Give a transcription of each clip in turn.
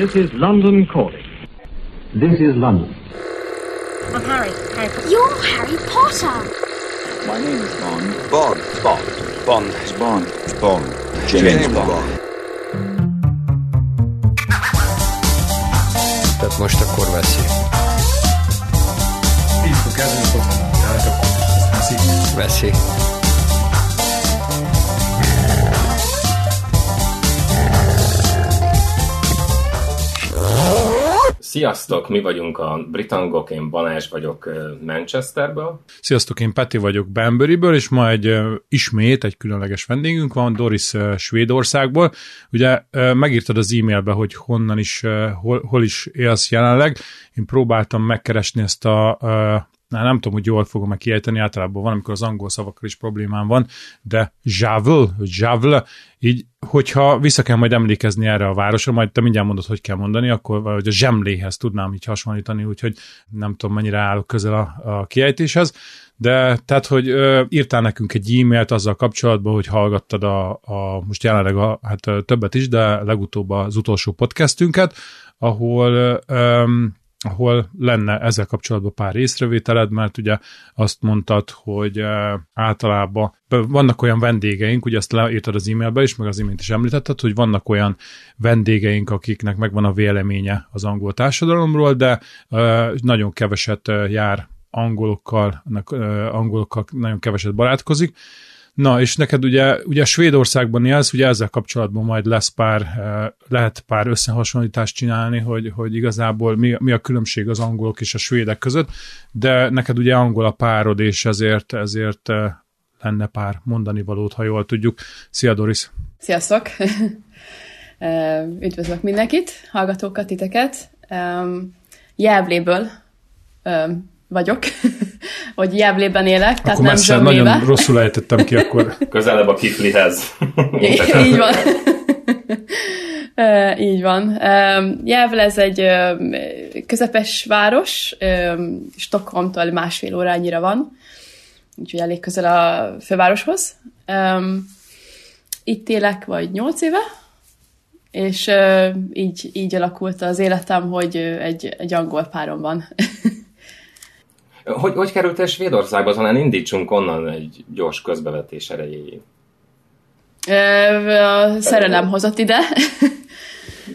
This is London calling. This is London. I'm Harry. Harry Potter. You're Harry Potter. My name is Bond. Bond. Bond. Bond. Bond. Bond. James, James Bond. Bond. Tehát most akkor veszi. Így Sziasztok, mi vagyunk a Britangok, én Balázs vagyok Manchesterből. Sziasztok, én Peti vagyok Banburyből, és ma egy ismét egy különleges vendégünk van, Doris Svédországból. Ugye megírtad az e-mailbe, hogy honnan is, hol, hol is élsz jelenleg. Én próbáltam megkeresni ezt a Na, nem tudom, hogy jól fogom-e kiejteni, általában van, amikor az angol szavakkal is problémám van, de Javel, Javel, így, hogyha vissza kell majd emlékezni erre a városra, majd te mindjárt mondod, hogy kell mondani, akkor vagy a zsemléhez tudnám így hasonlítani, úgyhogy nem tudom, mennyire állok közel a, a kiejtéshez, de tehát, hogy ö, írtál nekünk egy e-mailt azzal kapcsolatban, hogy hallgattad a, a most jelenleg a, hát ö, többet is, de legutóbb az utolsó podcastünket, ahol ö, ahol lenne ezzel kapcsolatban pár észrevételed, mert ugye azt mondtad, hogy uh, általában vannak olyan vendégeink, ugye ezt leírtad az e-mailbe is, meg az imént is említetted, hogy vannak olyan vendégeink, akiknek megvan a véleménye az angol társadalomról, de uh, nagyon keveset uh, jár angolokkal, angolokkal nagyon keveset barátkozik, Na, és neked ugye, ugye Svédországban élsz, ugye ezzel kapcsolatban majd lesz pár, lehet pár összehasonlítást csinálni, hogy, hogy igazából mi, mi a különbség az angolok és a svédek között, de neked ugye angol a párod, és ezért, ezért lenne pár mondani valót, ha jól tudjuk. Szia Doris! Sziasztok! Üdvözlök mindenkit, hallgatókat, titeket. Jelvléből vagyok, hogy Jelvlében élek, akkor tehát nem messze, zsömlébe. nagyon rosszul ejtettem ki akkor. Közelebb a Kiflihez. Így van. Így van. Jelvel ez egy közepes város, Stockholmtól másfél órányira van, úgyhogy elég közel a fővároshoz. Itt élek vagy nyolc éve, és így, így alakult az életem, hogy egy, egy angol párom van. Hogy, hogy kerültél Svédországba? Talán indítsunk onnan egy gyors közbevetés erejéig. A szerelem hozott ide.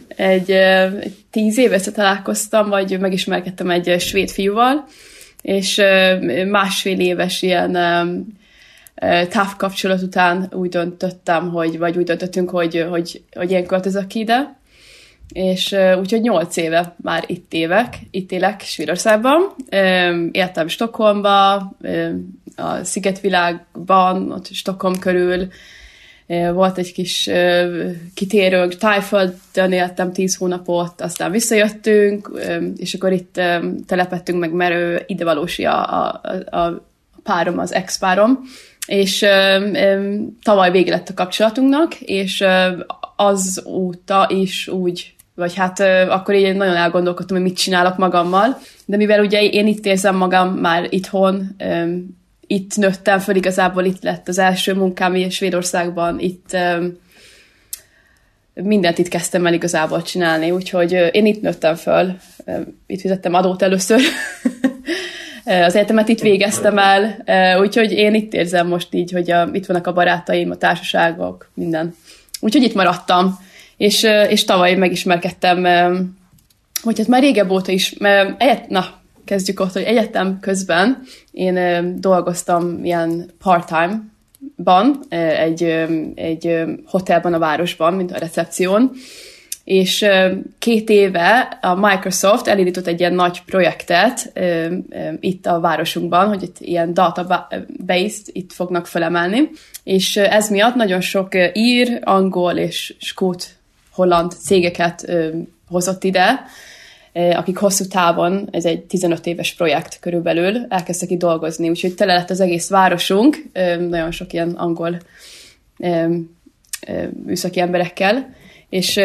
Egy, egy tíz éve találkoztam, vagy megismerkedtem egy svéd fiúval, és másfél éves ilyen távkapcsolat után úgy döntöttem, hogy, vagy úgy döntöttünk, hogy, hogy, hogy én költözök ide, és úgyhogy nyolc éve már itt évek, itt élek Svédországban. Éltem Stockholmba, a Szigetvilágban, ott Stockholm körül, volt egy kis kitérőnk, Tájföldön éltem tíz hónapot, aztán visszajöttünk, és akkor itt telepettünk meg, mert ő idevalósi a, a, a, párom, az ex-párom, és tavaly vége lett a kapcsolatunknak, és ö, azóta is úgy, vagy hát akkor így nagyon elgondolkodtam, hogy mit csinálok magammal, de mivel ugye én itt érzem magam már itthon, itt nőttem föl, igazából itt lett az első munkám így Svédországban, itt mindent itt kezdtem el igazából csinálni, úgyhogy én itt nőttem föl, itt fizettem adót először, az egyetemet itt végeztem el, úgyhogy én itt érzem most így, hogy a, itt vannak a barátaim, a társaságok, minden. Úgyhogy itt maradtam, és, és tavaly megismerkedtem, hogy hát már régebb óta is, mert na, kezdjük ott, hogy egyetem közben én dolgoztam ilyen part-time, ban, egy, egy hotelban a városban, mint a recepción, és két éve a Microsoft elindított egy ilyen nagy projektet itt a városunkban, hogy itt ilyen database itt fognak felemelni, és ez miatt nagyon sok ír, angol és skót holland cégeket hozott ide, akik hosszú távon, ez egy 15 éves projekt körülbelül, elkezdtek itt dolgozni, úgyhogy tele lett az egész városunk, nagyon sok ilyen angol műszaki emberekkel, és,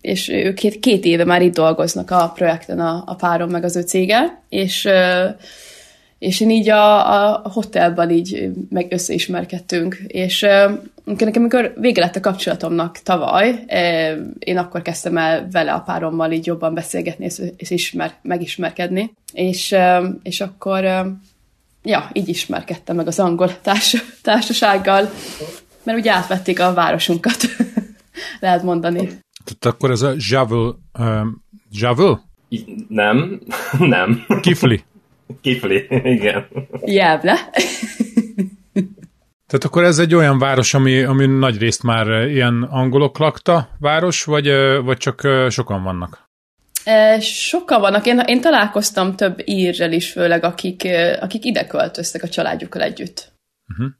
és ők két, két éve már itt dolgoznak a projekten a, a párom meg az ő cége, és és én így a, a hotelban így meg összeismerkedtünk, és nekem, amikor vége lett a kapcsolatomnak tavaly, én akkor kezdtem el vele a párommal így jobban beszélgetni és, és ismer, megismerkedni, és, és akkor ja, így ismerkedtem meg az angol társ, társasággal, mert ugye átvették a városunkat, lehet mondani. Tehát akkor ez a Javel, um, Javel? Nem, nem. Kifli. Kifli, igen. Jávle. Tehát akkor ez egy olyan város, ami, ami nagy részt már ilyen angolok lakta város, vagy, vagy csak sokan vannak? Sokan vannak. Én, én találkoztam több írrel is, főleg akik, akik ide költöztek a családjukkal együtt. Uh-huh.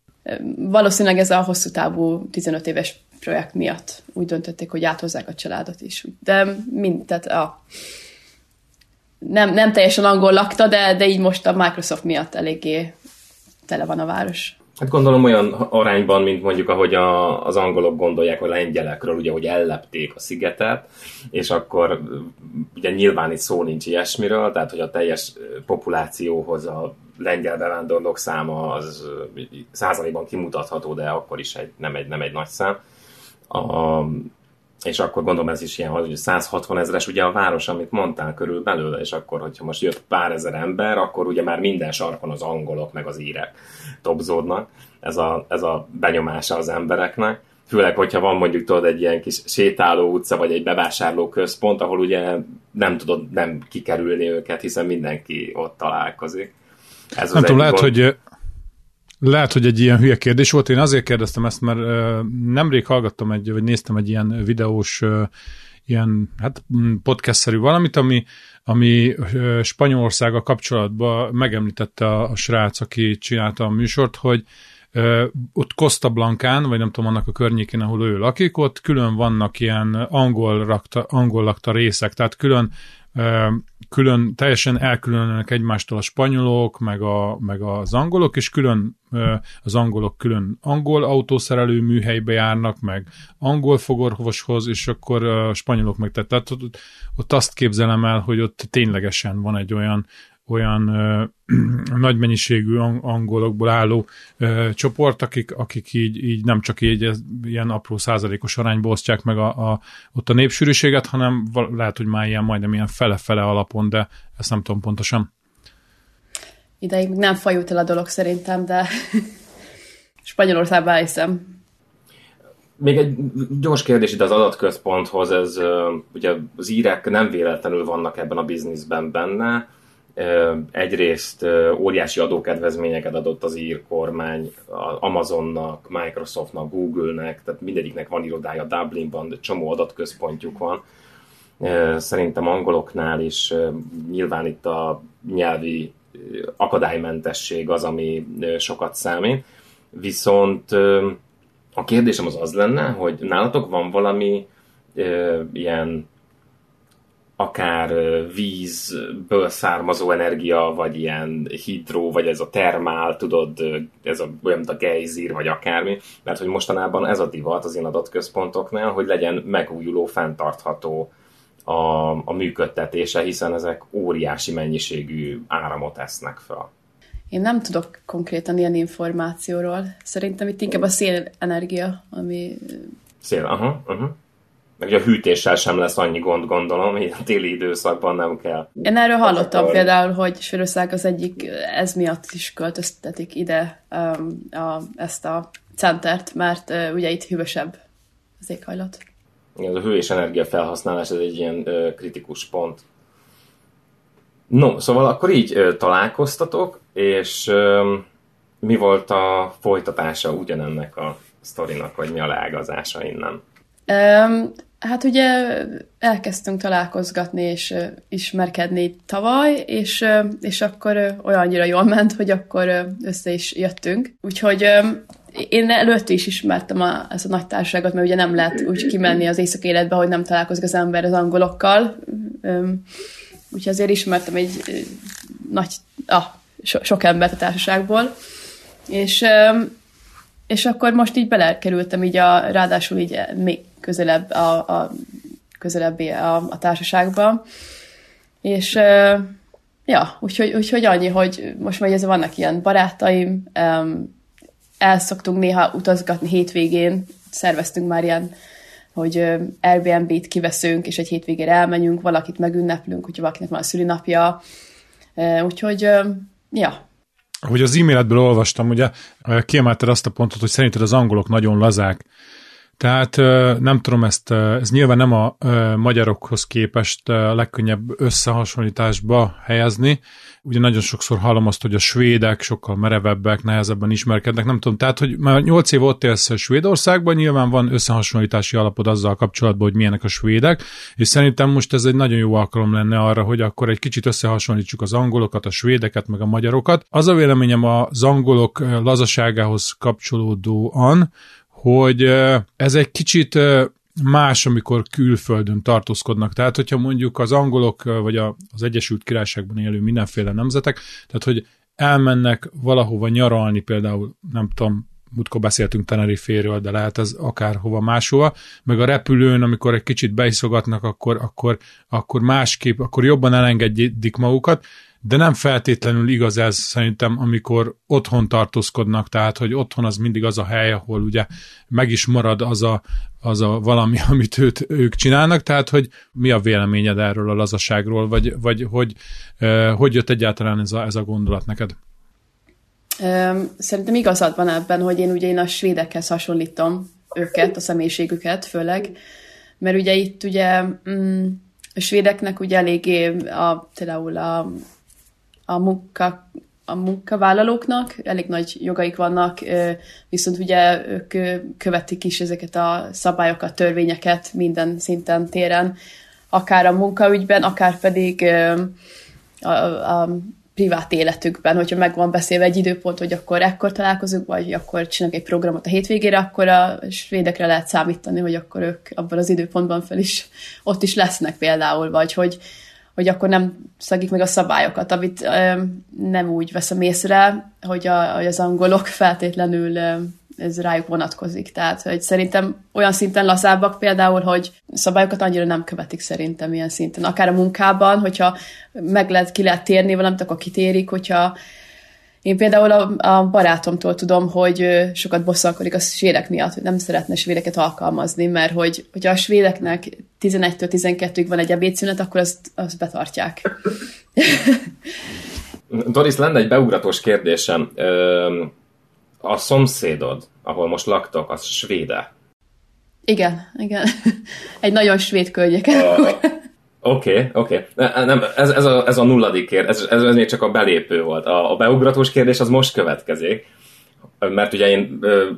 Valószínűleg ez a hosszú távú 15 éves projekt miatt úgy döntötték, hogy áthozzák a családot is. De mind, tehát a, nem, nem teljesen angol lakta, de, de így most a Microsoft miatt eléggé tele van a város. Hát gondolom olyan arányban, mint mondjuk ahogy a, az angolok gondolják a lengyelekről, ugye, hogy ellepték a szigetet, és akkor ugye nyilván itt szó nincs ilyesmiről, tehát hogy a teljes populációhoz a lengyel bevándorlók száma az százalékban kimutatható, de akkor is egy, nem, egy, nem egy nagy szám. A, és akkor gondolom ez is ilyen, hogy 160 ezeres ugye a város, amit mondtál körülbelül, és akkor, hogyha most jött pár ezer ember, akkor ugye már minden sarkon az angolok meg az írek topzódnak. Ez a, ez a benyomása az embereknek. Főleg, hogyha van mondjuk tudod egy ilyen kis sétáló utca, vagy egy bevásárló központ, ahol ugye nem tudod nem kikerülni őket, hiszen mindenki ott találkozik. Ez nem tudom, lehet, gond... hogy lehet, hogy egy ilyen hülye kérdés volt. Én azért kérdeztem ezt, mert nemrég hallgattam egy, vagy néztem egy ilyen videós, ilyen hát podcast-szerű valamit, ami, ami Spanyolországa kapcsolatban megemlítette a, a srác, aki csinálta a műsort, hogy ott Costa Blancán, vagy nem tudom, annak a környékén, ahol ő lakik, ott külön vannak ilyen angol, rakta, angol lakta részek, tehát külön külön, teljesen elkülönülnek egymástól a spanyolok, meg, a, meg az angolok, és külön az angolok külön angol autószerelő műhelybe járnak, meg angol fogorvoshoz, és akkor a spanyolok meg tehát ott, ott azt képzelem el, hogy ott ténylegesen van egy olyan olyan ö, nagy mennyiségű angolokból álló ö, csoport, akik, akik így, így nem csak így ez, ilyen apró százalékos arányba osztják meg a, a, ott a népsűrűséget, hanem lehet, hogy már ilyen majdnem ilyen fele-fele alapon, de ezt nem tudom pontosan. Ideig nem fajult el a dolog szerintem, de Spanyolországban hiszem. Még egy gyors kérdés itt az adatközponthoz, ez ugye az írek nem véletlenül vannak ebben a bizniszben benne, egyrészt óriási adókedvezményeket adott az ír kormány Amazonnak, Microsoftnak, Google-nek, tehát mindegyiknek van irodája Dublinban, de csomó adatközpontjuk van. Szerintem angoloknál is nyilván itt a nyelvi akadálymentesség az, ami sokat számít. Viszont a kérdésem az az lenne, hogy nálatok van valami ilyen akár vízből származó energia, vagy ilyen hidró, vagy ez a termál, tudod, ez a, olyan, mint a gejzír, vagy akármi, mert hogy mostanában ez a divat az én adatközpontoknál, hogy legyen megújuló, fenntartható a, a működtetése, hiszen ezek óriási mennyiségű áramot esznek fel. Én nem tudok konkrétan ilyen információról. Szerintem itt inkább a szélenergia, ami... Szél, aha, aha meg a hűtéssel sem lesz annyi gond, gondolom, hogy a téli időszakban nem kell. Én erről hallottam akkor... például, hogy Sörország az egyik, ez miatt is költöztetik ide um, a, ezt a centert, mert uh, ugye itt hűvösebb az éghajlat. Igen, a hő és energia felhasználás ez egy ilyen uh, kritikus pont. No, szóval akkor így uh, találkoztatok, és uh, mi volt a folytatása ugyanennek a sztorinak, vagy mi a leágazása innen? Hát ugye elkezdtünk találkozgatni és ismerkedni tavaly, és, és akkor olyannyira jól ment, hogy akkor össze is jöttünk. Úgyhogy én előtte is ismertem a, ezt a nagy társaságot, mert ugye nem lehet úgy kimenni az éjszak életbe, hogy nem találkozik az ember az angolokkal. Úgyhogy azért ismertem egy nagy, ah, so, sok embert a társaságból. És, és akkor most így belekerültem így a, ráadásul így még közelebb a, a, közelebbé a, a társaságba. És ja, úgyhogy, úgyhogy annyi, hogy most már ez vannak ilyen barátaim, el szoktunk néha utazgatni hétvégén, szerveztünk már ilyen, hogy Airbnb-t kiveszünk, és egy hétvégére elmenjünk, valakit megünneplünk, hogyha valakinek van a szülinapja, úgyhogy, ja, hogy az e-mailedből olvastam, ugye kiemelted azt a pontot, hogy szerinted az angolok nagyon lazák. Tehát nem tudom ezt, ez nyilván nem a magyarokhoz képest a legkönnyebb összehasonlításba helyezni. Ugye nagyon sokszor hallom azt, hogy a svédek sokkal merevebbek, nehezebben ismerkednek, nem tudom. Tehát, hogy már 8 év ott élsz Svédországban, nyilván van összehasonlítási alapod azzal kapcsolatban, hogy milyenek a svédek, és szerintem most ez egy nagyon jó alkalom lenne arra, hogy akkor egy kicsit összehasonlítsuk az angolokat, a svédeket, meg a magyarokat. Az a véleményem az angolok lazaságához kapcsolódóan, hogy ez egy kicsit más, amikor külföldön tartózkodnak. Tehát, hogyha mondjuk az angolok, vagy az Egyesült Királyságban élő mindenféle nemzetek, tehát, hogy elmennek valahova nyaralni, például, nem tudom, múltkor beszéltünk Tenerife-ről, de lehet ez akárhova máshova, meg a repülőn, amikor egy kicsit beiszogatnak, akkor, akkor, akkor másképp, akkor jobban elengedik magukat, de nem feltétlenül igaz ez szerintem, amikor otthon tartózkodnak, tehát hogy otthon az mindig az a hely, ahol ugye meg is marad az a, az a valami, amit őt, ők csinálnak, tehát hogy mi a véleményed erről a lazaságról, vagy, vagy hogy, hogy jött egyáltalán ez a, ez a gondolat neked? Szerintem igazad van ebben, hogy én ugye én a svédekhez hasonlítom őket, a személyiségüket főleg, mert ugye itt ugye mm, a svédeknek ugye eléggé a, például a a munka a munkavállalóknak. Elég nagy jogaik vannak, viszont ugye ők követik is ezeket a szabályokat, törvényeket minden szinten téren, akár a munkaügyben, akár pedig a, a privát életükben, hogyha meg van beszélve egy időpont, hogy akkor ekkor találkozunk, vagy akkor csinálunk egy programot a hétvégére, akkor a svédekre lehet számítani, hogy akkor ők abban az időpontban fel is ott is lesznek például, vagy hogy hogy akkor nem szagik meg a szabályokat, amit ö, nem úgy veszem észre, hogy, a, hogy az angolok feltétlenül ö, ez rájuk vonatkozik. Tehát, hogy szerintem olyan szinten lazábbak például, hogy szabályokat annyira nem követik szerintem ilyen szinten. Akár a munkában, hogyha meg lehet, ki lehet térni valamit, akkor kitérik, hogyha én például a, a barátomtól tudom, hogy sokat bosszalkodik a svédek miatt, hogy nem szeretne svédeket alkalmazni, mert hogy, hogyha a svédeknek 11-től 12-ig van egy ebédszünet, akkor azt, azt betartják. Doris, lenne egy beugratós kérdésem. A szomszédod, ahol most laktok, az svéde? Igen, igen. Egy nagyon svéd környéken. Oké, oké. Nem, ez, ez, a, ez a nulladik kérdés, ez, ez, ez még csak a belépő volt. A, a beugratós kérdés az most következik, mert ugye én ö,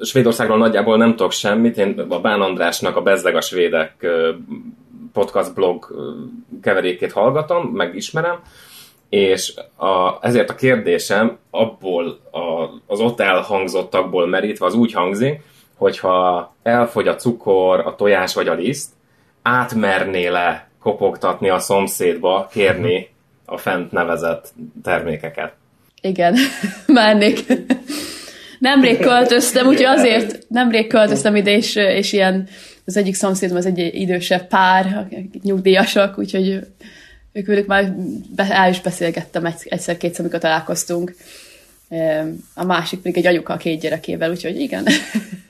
Svédországról nagyjából nem tudok semmit, én a Bán Andrásnak a Bezdeg a Svédek ö, podcast blog keverékét hallgatom, megismerem, és a, ezért a kérdésem abból a, az ott elhangzottakból merítve az úgy hangzik, hogyha elfogy a cukor, a tojás vagy a liszt, átmernél-e kopogtatni a szomszédba, kérni a fent nevezett termékeket. Igen, mennék. Nemrég költöztem, úgyhogy azért nemrég költöztem ide, és, és ilyen az egyik szomszédom az egy idősebb pár, nyugdíjasak, úgyhogy ők velük már be, el is beszélgettem egyszer-kétszer, amikor találkoztunk. A másik pedig egy anyuka a két gyerekével, úgyhogy igen.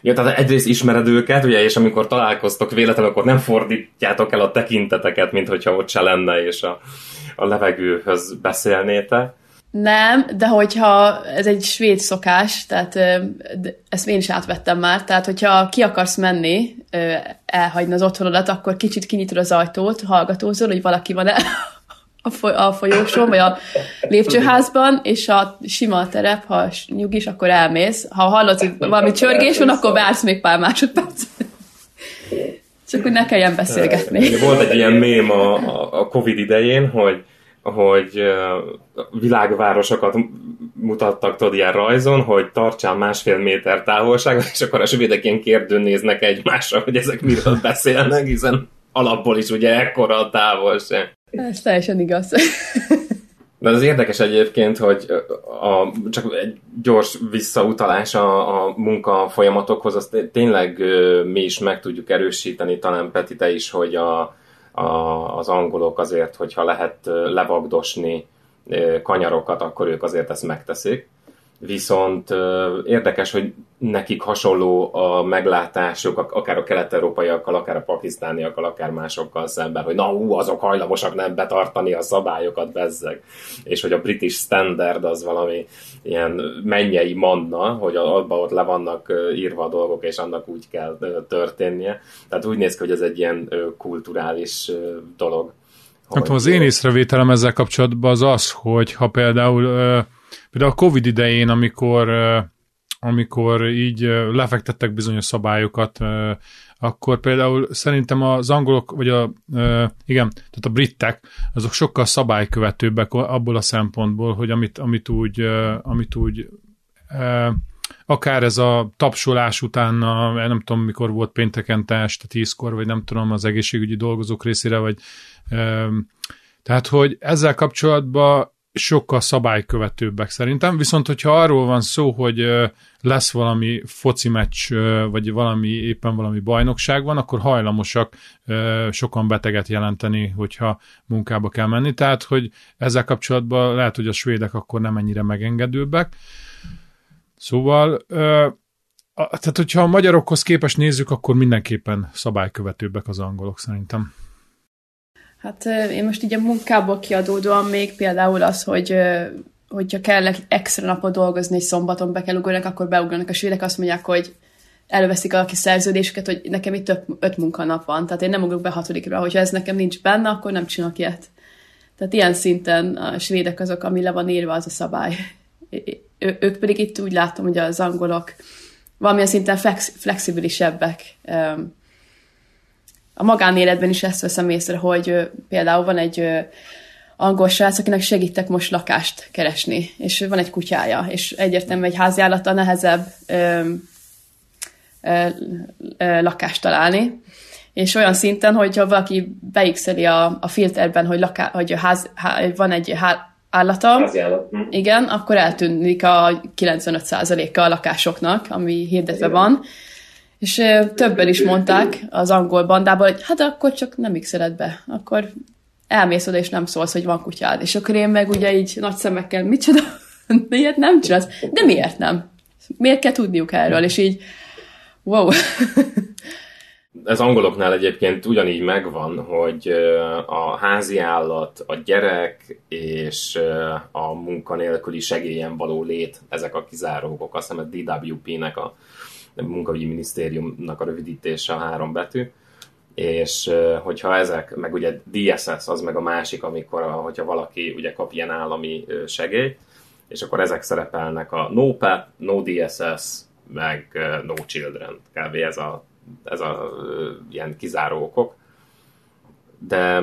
Ja, tehát egyrészt ismered őket, ugye, és amikor találkoztok véletlenül, akkor nem fordítjátok el a tekinteteket, mint hogyha ott se lenne, és a, a levegőhöz beszélnétek. Nem, de hogyha ez egy svéd szokás, tehát ezt én is átvettem már, tehát hogyha ki akarsz menni, elhagyni az otthonodat, akkor kicsit kinyitod az ajtót, hallgatózol, hogy valaki van-e a, foly- a folyósón, vagy a lépcsőházban, és a sima terep, ha nyugis, akkor elmész. Ha hallod, hogy valami csörgés van, akkor vársz még pár másodperc. Csak hogy ne kelljen beszélgetni. Volt egy ilyen mém a, a Covid idején, hogy hogy világvárosokat mutattak tudod ilyen rajzon, hogy tartsál másfél méter távolságot, és akkor a svédek ilyen kérdőn néznek egymásra, hogy ezek miről beszélnek, hiszen alapból is ugye ekkora a távolság. Ez teljesen igaz. De az érdekes egyébként, hogy a, csak egy gyors visszautalás a, a munka folyamatokhoz, azt tényleg mi is meg tudjuk erősíteni, talán Peti te is, hogy a, a, az angolok azért, hogyha lehet levagdosni kanyarokat, akkor ők azért ezt megteszik. Viszont érdekes, hogy nekik hasonló a meglátásuk, akár a kelet-európaiakkal, akár a pakisztániakkal, akár másokkal szemben, hogy na hú, azok hajlamosak nem betartani a szabályokat, bezzeg. És hogy a British Standard az valami ilyen mennyei manna, hogy abba ott le vannak írva a dolgok, és annak úgy kell történnie. Tehát úgy néz ki, hogy ez egy ilyen kulturális dolog. Hát az én észrevételem ezzel kapcsolatban az az, hogy ha például Például a Covid idején, amikor, amikor így lefektettek bizonyos szabályokat, akkor például szerintem az angolok, vagy a, igen, tehát a britek, azok sokkal szabálykövetőbbek abból a szempontból, hogy amit, amit úgy, amit úgy akár ez a tapsolás után, nem tudom mikor volt pénteken este tízkor, vagy nem tudom az egészségügyi dolgozók részére, vagy tehát, hogy ezzel kapcsolatban sokkal szabálykövetőbbek szerintem, viszont hogyha arról van szó, hogy lesz valami foci meccs, vagy valami éppen valami bajnokság van, akkor hajlamosak sokan beteget jelenteni, hogyha munkába kell menni. Tehát, hogy ezzel kapcsolatban lehet, hogy a svédek akkor nem ennyire megengedőbbek. Szóval, tehát hogyha a magyarokhoz képes nézzük, akkor mindenképpen szabálykövetőbbek az angolok szerintem. Hát én most így a munkából kiadódóan még például az, hogy hogyha kell extra napot dolgozni, és szombaton be kell ugornak, akkor beugranak a svédek, azt mondják, hogy előveszik a kis szerződéseket, hogy nekem itt öt, öt munkanap van, tehát én nem ugrok be hatodikra, hogyha ez nekem nincs benne, akkor nem csinálok ilyet. Tehát ilyen szinten a svédek azok, ami le van írva, az a szabály. Ő, ők pedig itt úgy látom, hogy az angolok valamilyen szinten flex, flexibilisebbek a magánéletben is ezt veszem észre, hogy például van egy angol srác, akinek segítek most lakást keresni, és van egy kutyája, és egyértelműen egy háziállata nehezebb ö, ö, ö, lakást találni, és olyan szinten, hogyha valaki beixeli a, a filterben, hogy, laká, hogy ház, há, van egy há, állata, hm. igen, akkor eltűnik a 95%-a a lakásoknak, ami hirdetve van, és többen is mondták az angol bandából, hogy hát akkor csak nem x be, akkor elmész oda, és nem szólsz, hogy van kutyád. És akkor én meg ugye így nagy szemekkel, micsoda, miért nem csinálsz? De miért nem? Miért kell tudniuk erről? És így, wow. Ez angoloknál egyébként ugyanígy megvan, hogy a házi állat, a gyerek és a munkanélküli segélyen való lét, ezek a kizárókok, azt hiszem a DWP-nek a munkaügyi minisztériumnak a rövidítése a három betű, és hogyha ezek, meg ugye DSS az meg a másik, amikor, hogyha valaki ugye kap ilyen állami segélyt, és akkor ezek szerepelnek a no pet, no DSS, meg no children, kb. ez a, ez a ilyen kizáró okok. De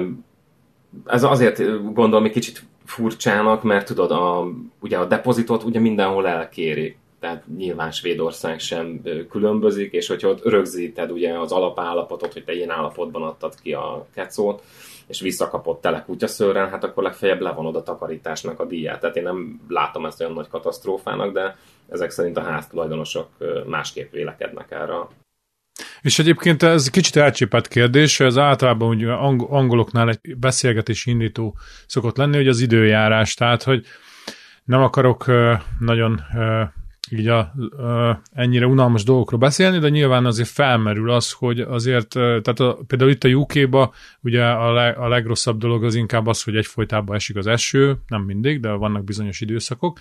ez azért gondolom egy kicsit furcsának, mert tudod, a, ugye a depozitot ugye mindenhol elkéri tehát nyilván Svédország sem különbözik, és hogyha ott rögzíted ugye az alapállapotot, hogy te ilyen állapotban adtad ki a kecót, és visszakapott tele kutyaszőrrel, hát akkor legfeljebb levonod a takarításnak a díját. Tehát én nem látom ezt olyan nagy katasztrófának, de ezek szerint a háztulajdonosok másképp vélekednek erre és egyébként ez kicsit elcsépett kérdés, ez általában ugye angoloknál egy beszélgetés indító szokott lenni, hogy az időjárás, tehát hogy nem akarok nagyon így a, a, ennyire unalmas dolgokról beszélni, de nyilván azért felmerül az, hogy azért, tehát a, például itt a UK-ba ugye a, le, a legrosszabb dolog az inkább az, hogy egyfolytában esik az eső, nem mindig, de vannak bizonyos időszakok,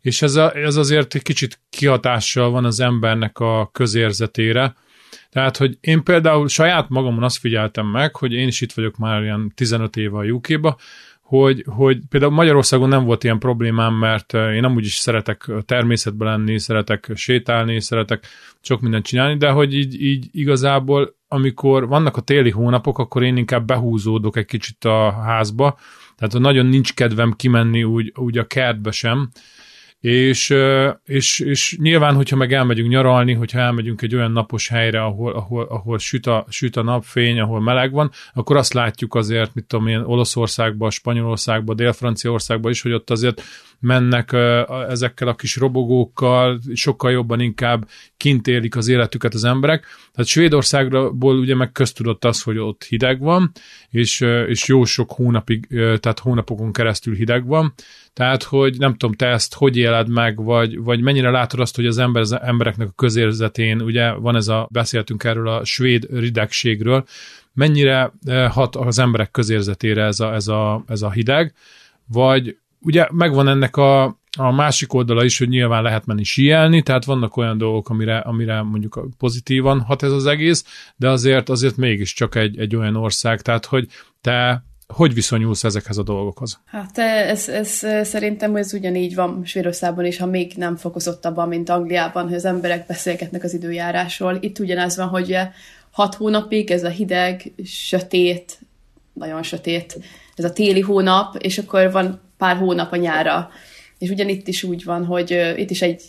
és ez, a, ez azért egy kicsit kihatással van az embernek a közérzetére, tehát, hogy én például saját magamon azt figyeltem meg, hogy én is itt vagyok már ilyen 15 éve a UK-ba, hogy, hogy például Magyarországon nem volt ilyen problémám, mert eh, én nem is szeretek természetben lenni, szeretek sétálni, szeretek sok mindent csinálni, de hogy így, így igazából, amikor vannak a téli hónapok, akkor én inkább behúzódok egy kicsit a házba, tehát nagyon nincs kedvem kimenni úgy, úgy a kertbe sem, és, és, és nyilván, hogyha meg elmegyünk nyaralni, hogyha elmegyünk egy olyan napos helyre, ahol, ahol, ahol süt, a, süt a napfény, ahol meleg van, akkor azt látjuk azért, mit tudom én, Olaszországban, Spanyolországban, Dél-Franciaországban is, hogy ott azért mennek ezekkel a kis robogókkal, sokkal jobban inkább kint élik az életüket az emberek. Tehát Svédországból ugye meg köztudott az, hogy ott hideg van, és, és jó sok hónapig, tehát hónapokon keresztül hideg van, tehát, hogy nem tudom, te ezt hogy éled meg, vagy, vagy mennyire látod azt, hogy az, ember, az embereknek a közérzetén, ugye van ez a, beszéltünk erről a svéd ridegségről, mennyire hat az emberek közérzetére ez a, ez a, ez a hideg, vagy ugye megvan ennek a, a másik oldala is, hogy nyilván lehet menni síelni, tehát vannak olyan dolgok, amire, amire mondjuk pozitívan hat ez az egész, de azért azért mégiscsak egy, egy olyan ország, tehát hogy te hogy viszonyulsz ezekhez a dolgokhoz? Hát ez, ez szerintem ez ugyanígy van Svédországban is, ha még nem fokozottabban, mint Angliában, hogy az emberek beszélgetnek az időjárásról. Itt ugyanez van, hogy hat hónapig ez a hideg, sötét, nagyon sötét, ez a téli hónap, és akkor van pár hónap a nyára. És ugyanitt is úgy van, hogy itt is egy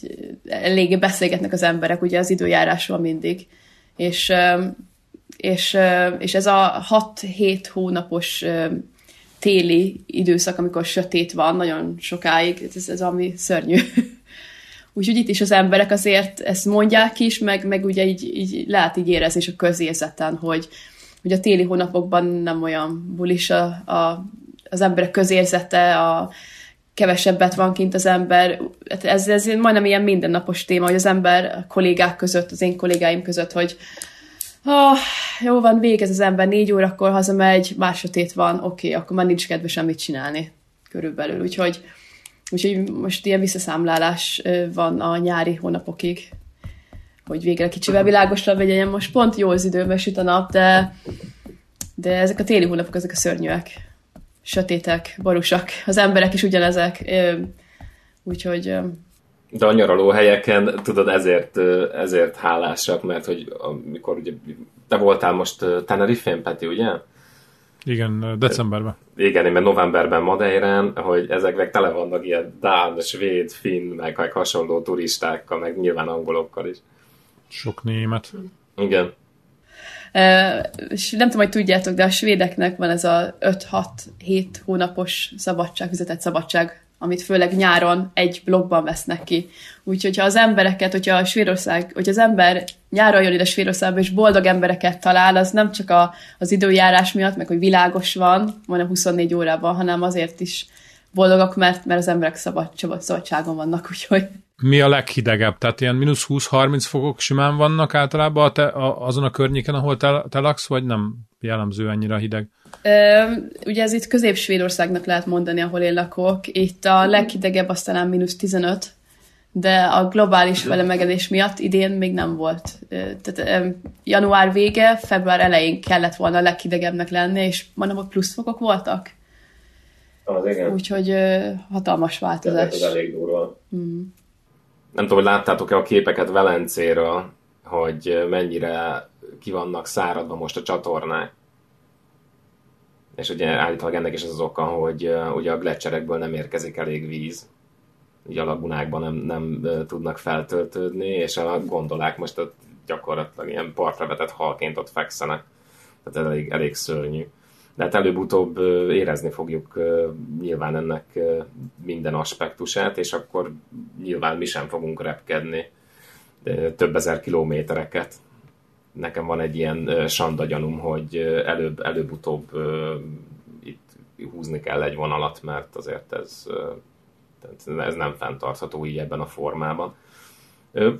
eléggé beszélgetnek az emberek ugye az időjárásról mindig. És, és, és ez a 6-7 hónapos téli időszak, amikor sötét van nagyon sokáig, ez, ez ami szörnyű. Úgyhogy itt is az emberek azért ezt mondják is, meg, meg ugye így, így lehet így érezni is a közérzeten, hogy, hogy a téli hónapokban nem olyan bulis a, a az emberek közérzete, a kevesebbet van kint az ember. Hát ez, ez majdnem ilyen mindennapos téma, hogy az ember a kollégák között, az én kollégáim között, hogy oh, jó van, végez az ember, négy órakor hazamegy, már sötét van, oké, okay, akkor már nincs kedve semmit csinálni körülbelül. Úgyhogy, úgyhogy most ilyen visszaszámlálás van a nyári hónapokig, hogy végre kicsivel világosabb legyen. Most pont jó az időben süt a nap, de, de ezek a téli hónapok, ezek a szörnyűek sötétek, barusak. Az emberek is ugyanezek. Úgyhogy... De a nyaraló helyeken, tudod, ezért, ezért hálásak, mert hogy amikor ugye, te voltál most Tenerife-n, Peti, ugye? Igen, decemberben. Igen, mert novemberben Madeirán, hogy ezeknek tele vannak ilyen dán, svéd, finn, meg, meg hasonló turistákkal, meg nyilván angolokkal is. Sok német. Igen és nem tudom, hogy tudjátok, de a svédeknek van ez a 5-6-7 hónapos szabadság, fizetett szabadság, amit főleg nyáron egy blogban vesznek ki. Úgyhogy ha az embereket, hogyha a Svédország, hogy az ember nyáron jön ide Svédországba, és boldog embereket talál, az nem csak a, az időjárás miatt, meg hogy világos van, majdnem 24 órában, hanem azért is boldogak, mert, mert az emberek szabad, szabadságon vannak, úgyhogy mi a leghidegebb? Tehát ilyen mínusz 20-30 fokok simán vannak általában a te, a, azon a környéken, ahol te, te laksz, vagy nem jellemző ennyire hideg? Ö, ugye ez itt közép-Svédországnak lehet mondani, ahol én lakok. Itt a leghidegebb aztán mínusz 15, de a globális felemegedés miatt idén még nem volt. Tehát január vége, február elején kellett volna a leghidegebbnek lenni, és mondom, hogy plusz fokok voltak. Az igen. Úgyhogy hatalmas változás. Ez elég durva. Mm nem tudom, hogy láttátok-e a képeket Velencéről, hogy mennyire ki vannak száradva most a csatornák. És ugye állítólag ennek is az az oka, hogy ugye a gletszerekből nem érkezik elég víz. Ugye a lagunákban nem, nem tudnak feltöltődni, és a gondolák most ott gyakorlatilag ilyen partra vetett halként ott fekszenek. Tehát elég, elég szörnyű de hát előbb-utóbb érezni fogjuk nyilván ennek minden aspektusát, és akkor nyilván mi sem fogunk repkedni több ezer kilométereket. Nekem van egy ilyen sanda gyanúm, hogy előbb, előbb-utóbb itt húzni kell egy vonalat, mert azért ez, ez nem fenntartható így ebben a formában.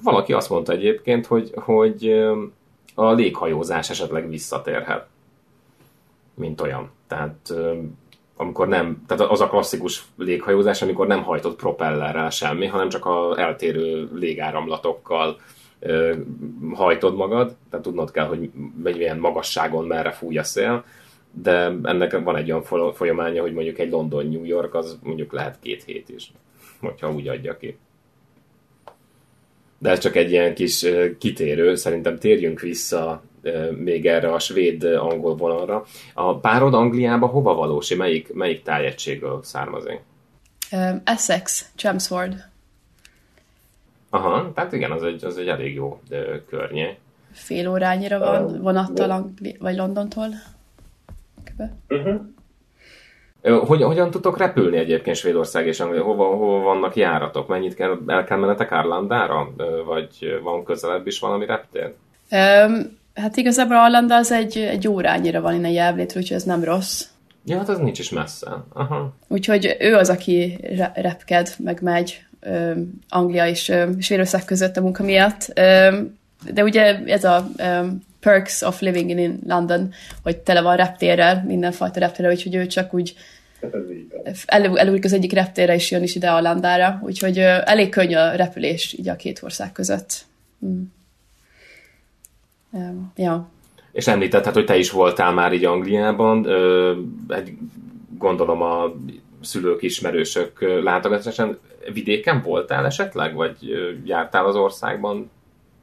Valaki azt mondta egyébként, hogy, hogy a léghajózás esetleg visszatérhet mint olyan. Tehát amikor nem, tehát az a klasszikus léghajózás, amikor nem hajtott propellerrel semmi, hanem csak a eltérő légáramlatokkal ö, hajtod magad, tehát tudnod kell, hogy milyen magasságon merre fúj a szél, de ennek van egy olyan folyamánya, hogy mondjuk egy London-New York az mondjuk lehet két hét is, hogyha úgy adja ki. De ez csak egy ilyen kis kitérő, szerintem térjünk vissza még erre a svéd-angol vonalra. A párod Angliába hova valós? Melyik, melyik tájegységből származik? Um, Essex, Chelmsford. Aha, tehát igen, az egy, az egy elég jó környék. Fél órányira van vonattal Angli- vagy Londontól. Ö, Hogy, hogyan tudtok repülni egyébként Svédország és Anglia? Hova, hova vannak járatok? Mennyit kell, el kell mennetek Arlandára? Ö, Vagy van közelebb is valami reptér? Öm, hát igazából Arlanda az egy, egy órányira van innen Jelvlétről, úgyhogy ez nem rossz. Ja, hát az nincs is messze. Aha. Úgyhogy ő az, aki re- repked, meg megy öm, Anglia és öm, Svédország között a munka miatt. Öm, de ugye ez a öm, perks of living in London, hogy tele van reptérrel, mindenfajta reptérrel, úgyhogy ő csak úgy elő, elúlik az egyik reptérre, és jön is ide a Landára, úgyhogy ö, elég könnyű a repülés így a két ország között. Mm. Ja. És említetted, hogy te is voltál már így Angliában. Egy, gondolom a szülők, ismerősök látogatásán. Vidéken voltál esetleg? Vagy jártál az országban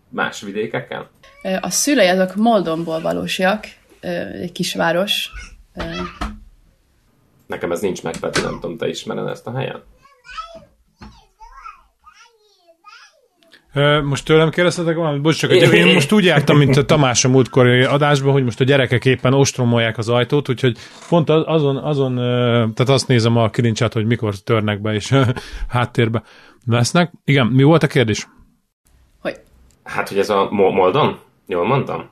más vidékeken? A szülei azok Moldonból valósiak, egy kisváros. Nekem ez nincs meg, Peti, nem tudom, te ismered ezt a helyen? Ö, Most tőlem kérdeztetek valamit? Bocs, csak hogy én most úgy jártam, mint a Tamás a múltkori adásban, hogy most a gyerekek éppen ostromolják az ajtót, úgyhogy pont az- azon, azon tehát azt nézem a kilincsát, hogy mikor törnek be és háttérbe lesznek. Igen, mi volt a kérdés? hogy Hát, hogy ez a Mo- Moldon? Jól mondtam?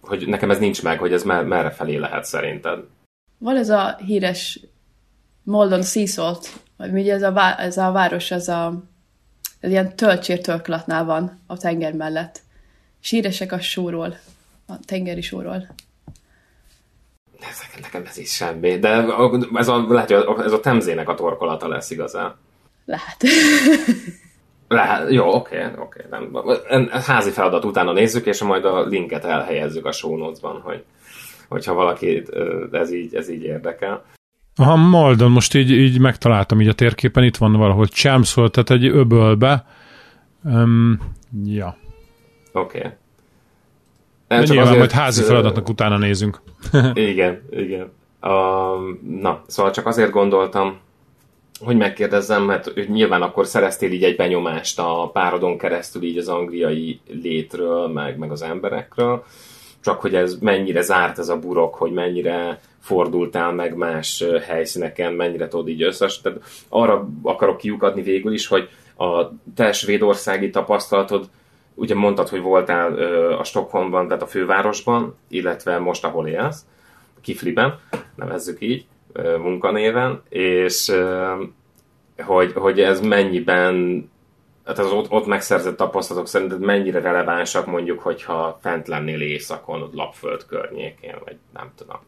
Hogy nekem ez nincs meg, hogy ez mer- merre felé lehet szerinted. van ez a híres Moldon Seasalt, vagy mi ugye ez a, vá- ez a város, az a ez ilyen töltsér tölklatnál van a tenger mellett. És híresek a sóról, a tengeri sóról. Ez, nekem ez is semmi, de ez a, lehet, hogy ez a temzének a torkolata lesz igazán. Lehet. Lehet, jó, oké, oké. Nem, házi feladat utána nézzük, és majd a linket elhelyezzük a show notes-ban, hogy, hogyha valakit ez így, ez így érdekel. Aha, Moldon, most így, így megtaláltam így a térképen, itt van valahol Chelmsford, tehát egy öbölbe. Um, ja. Oké. Okay. De nyilván majd házi feladatnak utána nézünk. Igen, igen. Uh, na, szóval csak azért gondoltam, hogy megkérdezzem, mert hogy nyilván akkor szereztél így egy benyomást a párodon keresztül így az angliai létről, meg, meg az emberekről, csak hogy ez mennyire zárt ez a burok, hogy mennyire fordultál meg más helyszíneken, mennyire tudod így összes. Tehát arra akarok kiukadni végül is, hogy a te svédországi tapasztalatod, ugye mondtad, hogy voltál a Stockholmban, tehát a fővárosban, illetve most ahol élsz, Kifliben, nevezzük így, munkanéven, és hogy, hogy ez mennyiben, hát az ott, ott megszerzett tapasztalatok szerinted mennyire relevánsak mondjuk, hogyha fent lennél éjszakon, Lapföld környékén, vagy nem tudom,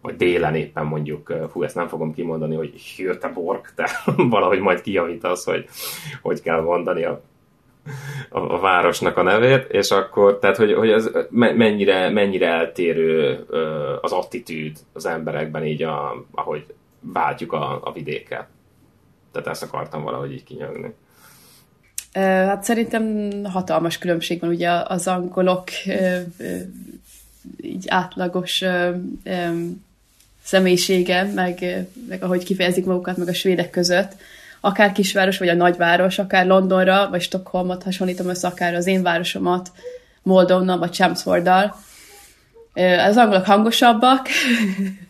vagy délen éppen mondjuk, fú, ezt nem fogom kimondani, hogy Hürteborg, te valahogy majd kijavítasz, hogy hogy kell mondani a a, a városnak a nevét, és akkor, tehát, hogy, hogy ez me- mennyire, mennyire eltérő az attitűd az emberekben így, a, ahogy váltjuk a, a vidéket. Tehát ezt akartam valahogy így kinyögni. Hát szerintem hatalmas különbség van ugye az angolok így átlagos személyisége, meg, meg ahogy kifejezik magukat, meg a svédek között. Akár kisváros, vagy a nagyváros, akár Londonra, vagy Stockholmot hasonlítom össze, akár az én városomat, Moldonnal, vagy Chelmsforddal. Az angolok hangosabbak,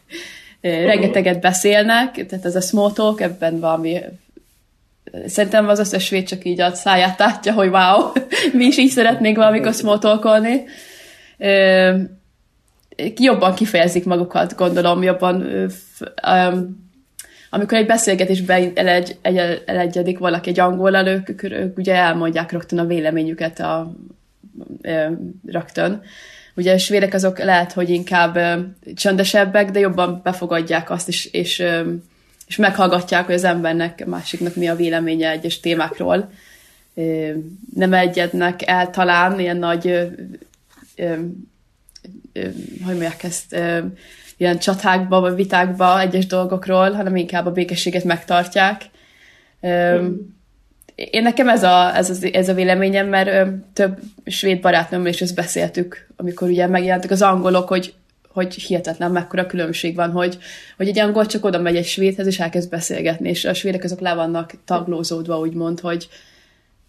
rengeteget beszélnek, tehát ez a small talk, ebben valami Szerintem az összes svéd csak így a száját tátja, hogy wow, mi is így szeretnénk valamikor smalltalkolni. Ö, Jobban kifejezik magukat, gondolom, jobban amikor egy beszélgetésben elegy, egy, elegyedik valaki egy angollal, ők, ők ugye elmondják rögtön a véleményüket a, ö, rögtön. Ugye a svédek azok lehet, hogy inkább ö, csöndesebbek, de jobban befogadják azt, és, és, ö, és meghallgatják, hogy az embernek, másiknak mi a véleménye egyes témákról. Nem egyednek el talán ilyen nagy, hogy mondják ezt, ilyen csatákba, vagy vitákba egyes dolgokról, hanem inkább a békességet megtartják. Ö, Én nekem ez a, ez, az, ez a véleményem, mert több svéd barátnőmmel is ezt beszéltük, amikor ugye megjelentek az angolok, hogy hogy hihetetlen mekkora különbség van, hogy, hogy egy angol csak oda megy egy svédhez, és elkezd beszélgetni, és a svédek azok le vannak taglózódva, úgymond, hogy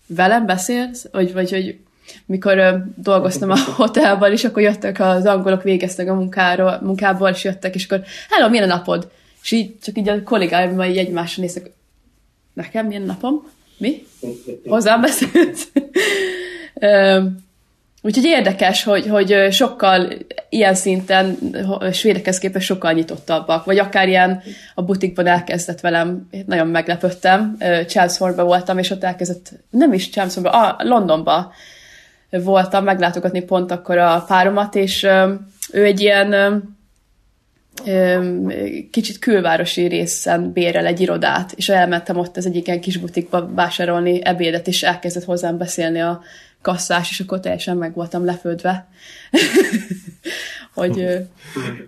velem beszélsz, vagy, vagy hogy mikor ö, dolgoztam a hotelban, és akkor jöttek az angolok, végeztek a munkáról, munkából, és jöttek, és akkor, hello, milyen a napod? És így csak így a kollégáimmal így egymásra néztek, nekem milyen napom? Mi? Hozzám beszélsz? Úgyhogy érdekes, hogy, hogy sokkal ilyen szinten svédekhez képest sokkal nyitottabbak, vagy akár ilyen a butikban elkezdett velem, nagyon meglepődtem, Chelmsfordban voltam, és ott elkezdett, nem is Chelmsfordban, ah, Londonban voltam meglátogatni pont akkor a páromat, és ő egy ilyen kicsit külvárosi részen bérel egy irodát, és elmentem ott az egyik ilyen kis butikba vásárolni ebédet, és elkezdett hozzám beszélni a kasszás, és akkor teljesen meg voltam lepődve. hogy...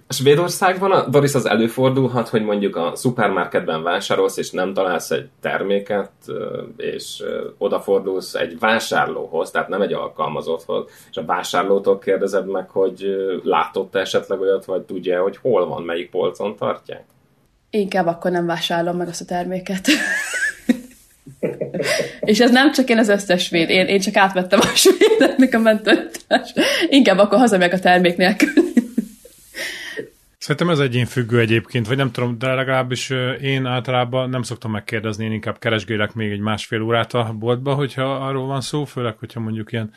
A Svédországban a Doris az előfordulhat, hogy mondjuk a szupermarketben vásárolsz, és nem találsz egy terméket, és odafordulsz egy vásárlóhoz, tehát nem egy alkalmazotthoz, és a vásárlótól kérdezed meg, hogy látott esetleg olyat, vagy tudja, hogy hol van, melyik polcon tartják? Inkább akkor nem vásárolom meg azt a terméket. És ez nem csak én, az összes svéd. Én, én csak átvettem a svédeknek a mentalitást. Inkább akkor hazamegyek a termék nélkül. Szerintem ez egyén függő egyébként, vagy nem tudom, de legalábbis én általában nem szoktam megkérdezni, én inkább keresgélek még egy másfél órát a boltba, hogyha arról van szó, főleg, hogyha mondjuk ilyen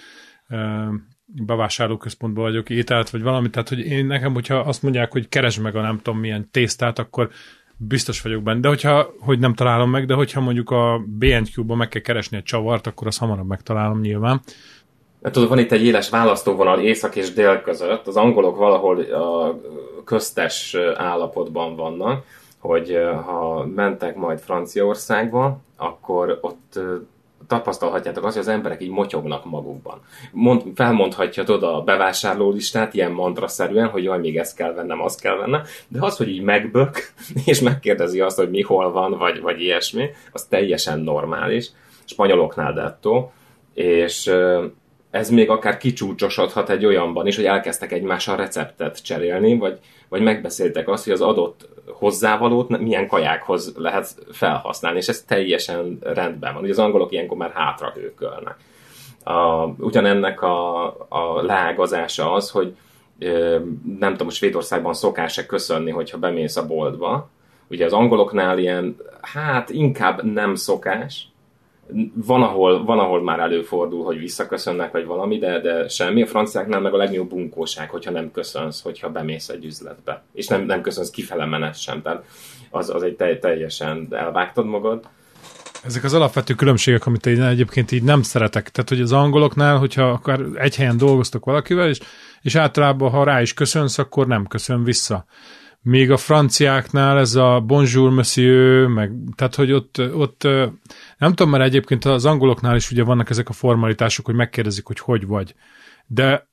bevásárlóközpontban vagyok ételt, vagy valami, tehát hogy én nekem, hogyha azt mondják, hogy keresd meg a nem tudom milyen tésztát, akkor biztos vagyok benne, de hogyha, hogy nem találom meg, de hogyha mondjuk a BNQ-ban meg kell keresni egy csavart, akkor azt hamarabb megtalálom nyilván. Mert tudod, van itt egy éles választóvonal észak és dél között, az angolok valahol a köztes állapotban vannak, hogy ha mentek majd Franciaországba, akkor ott tapasztalhatjátok azt, hogy az emberek így motyognak magukban. Mond, felmondhatja a bevásárló listát ilyen mantra-szerűen, hogy jaj, még ezt kell vennem, azt kell vennem, de az, hogy így megbök, és megkérdezi azt, hogy mi hol van, vagy, vagy ilyesmi, az teljesen normális. Spanyoloknál dettó, és ez még akár kicsúcsosodhat egy olyanban is, hogy elkezdtek egymással receptet cserélni, vagy, vagy megbeszéltek azt, hogy az adott hozzávalót milyen kajákhoz lehet felhasználni, és ez teljesen rendben van. Ugye az angolok ilyenkor már hátra hőkölnek. A, ugyanennek a, a leágazása az, hogy nem tudom, Svédországban szokás-e köszönni, hogyha bemész a boltba. Ugye az angoloknál ilyen, hát inkább nem szokás, van ahol, van, ahol már előfordul, hogy visszaköszönnek, vagy valami, de, de semmi. A franciáknál meg a legnagyobb bunkóság, hogyha nem köszönsz, hogyha bemész egy üzletbe. És nem, nem köszönsz kifele menet sem. Tehát az, az egy teljesen elvágtad magad. Ezek az alapvető különbségek, amit én egyébként így nem szeretek. Tehát, hogy az angoloknál, hogyha akár egy helyen dolgoztok valakivel, és, és általában, ha rá is köszönsz, akkor nem köszön vissza. Még a franciáknál ez a bonjour monsieur, meg, tehát hogy ott, ott nem tudom, mert egyébként az angoloknál is ugye vannak ezek a formalitások, hogy megkérdezik, hogy hogy vagy. De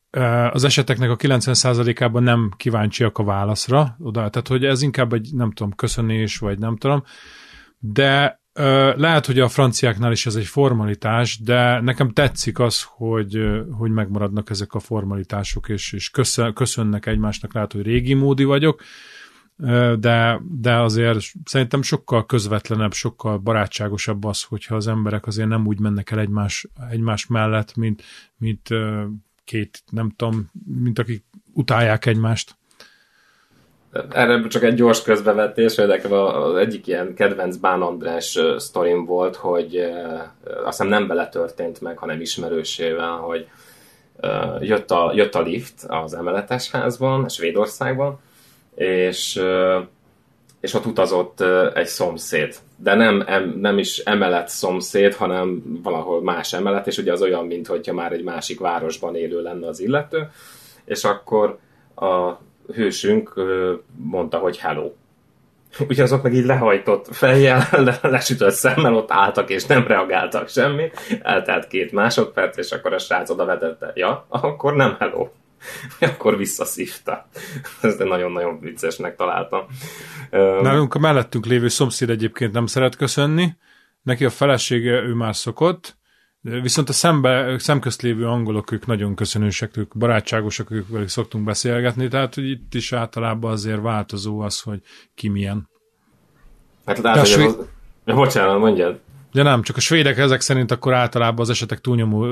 az eseteknek a 90%-ában nem kíváncsiak a válaszra, oda, tehát hogy ez inkább egy, nem tudom, köszönés, vagy nem tudom, de lehet, hogy a franciáknál is ez egy formalitás, de nekem tetszik az, hogy, hogy megmaradnak ezek a formalitások, és, és köszönnek egymásnak, lehet, hogy régi módi vagyok, de, de azért szerintem sokkal közvetlenebb, sokkal barátságosabb az, hogyha az emberek azért nem úgy mennek el egymás, egymás mellett, mint, mint két, nem tudom, mint akik utálják egymást. Erre csak egy gyors közbevetés, hogy nekem az egyik ilyen kedvenc Bán András sztorim volt, hogy azt hiszem nem vele történt meg, hanem ismerősével, hogy jött a, jött a lift az emeletes házban, Svédországban, és, és ott utazott egy szomszéd. De nem, nem is emelet szomszéd, hanem valahol más emelet, és ugye az olyan, mint hogyha már egy másik városban élő lenne az illető, és akkor a hősünk mondta, hogy hello. Ugye azok meg így lehajtott fejjel, lesütött szemmel, ott álltak és nem reagáltak semmi. Eltelt két másodperc, és akkor a srác oda vetette. Ja, akkor nem hello. akkor visszaszívta. Ezt nagyon-nagyon viccesnek találtam. Nálunk a mellettünk lévő szomszéd egyébként nem szeret köszönni, neki a felesége ő már szokott, Viszont a szembe, szemközt lévő angolok, ők nagyon köszönősek, ők barátságosak, ők velük szoktunk beszélgetni, tehát hogy itt is általában azért változó az, hogy ki milyen. Hát látod, hogy svéd... az... Ja, bocsánat, mondjad. Ugye nem, csak a svédek ezek szerint akkor általában az esetek túlnyomó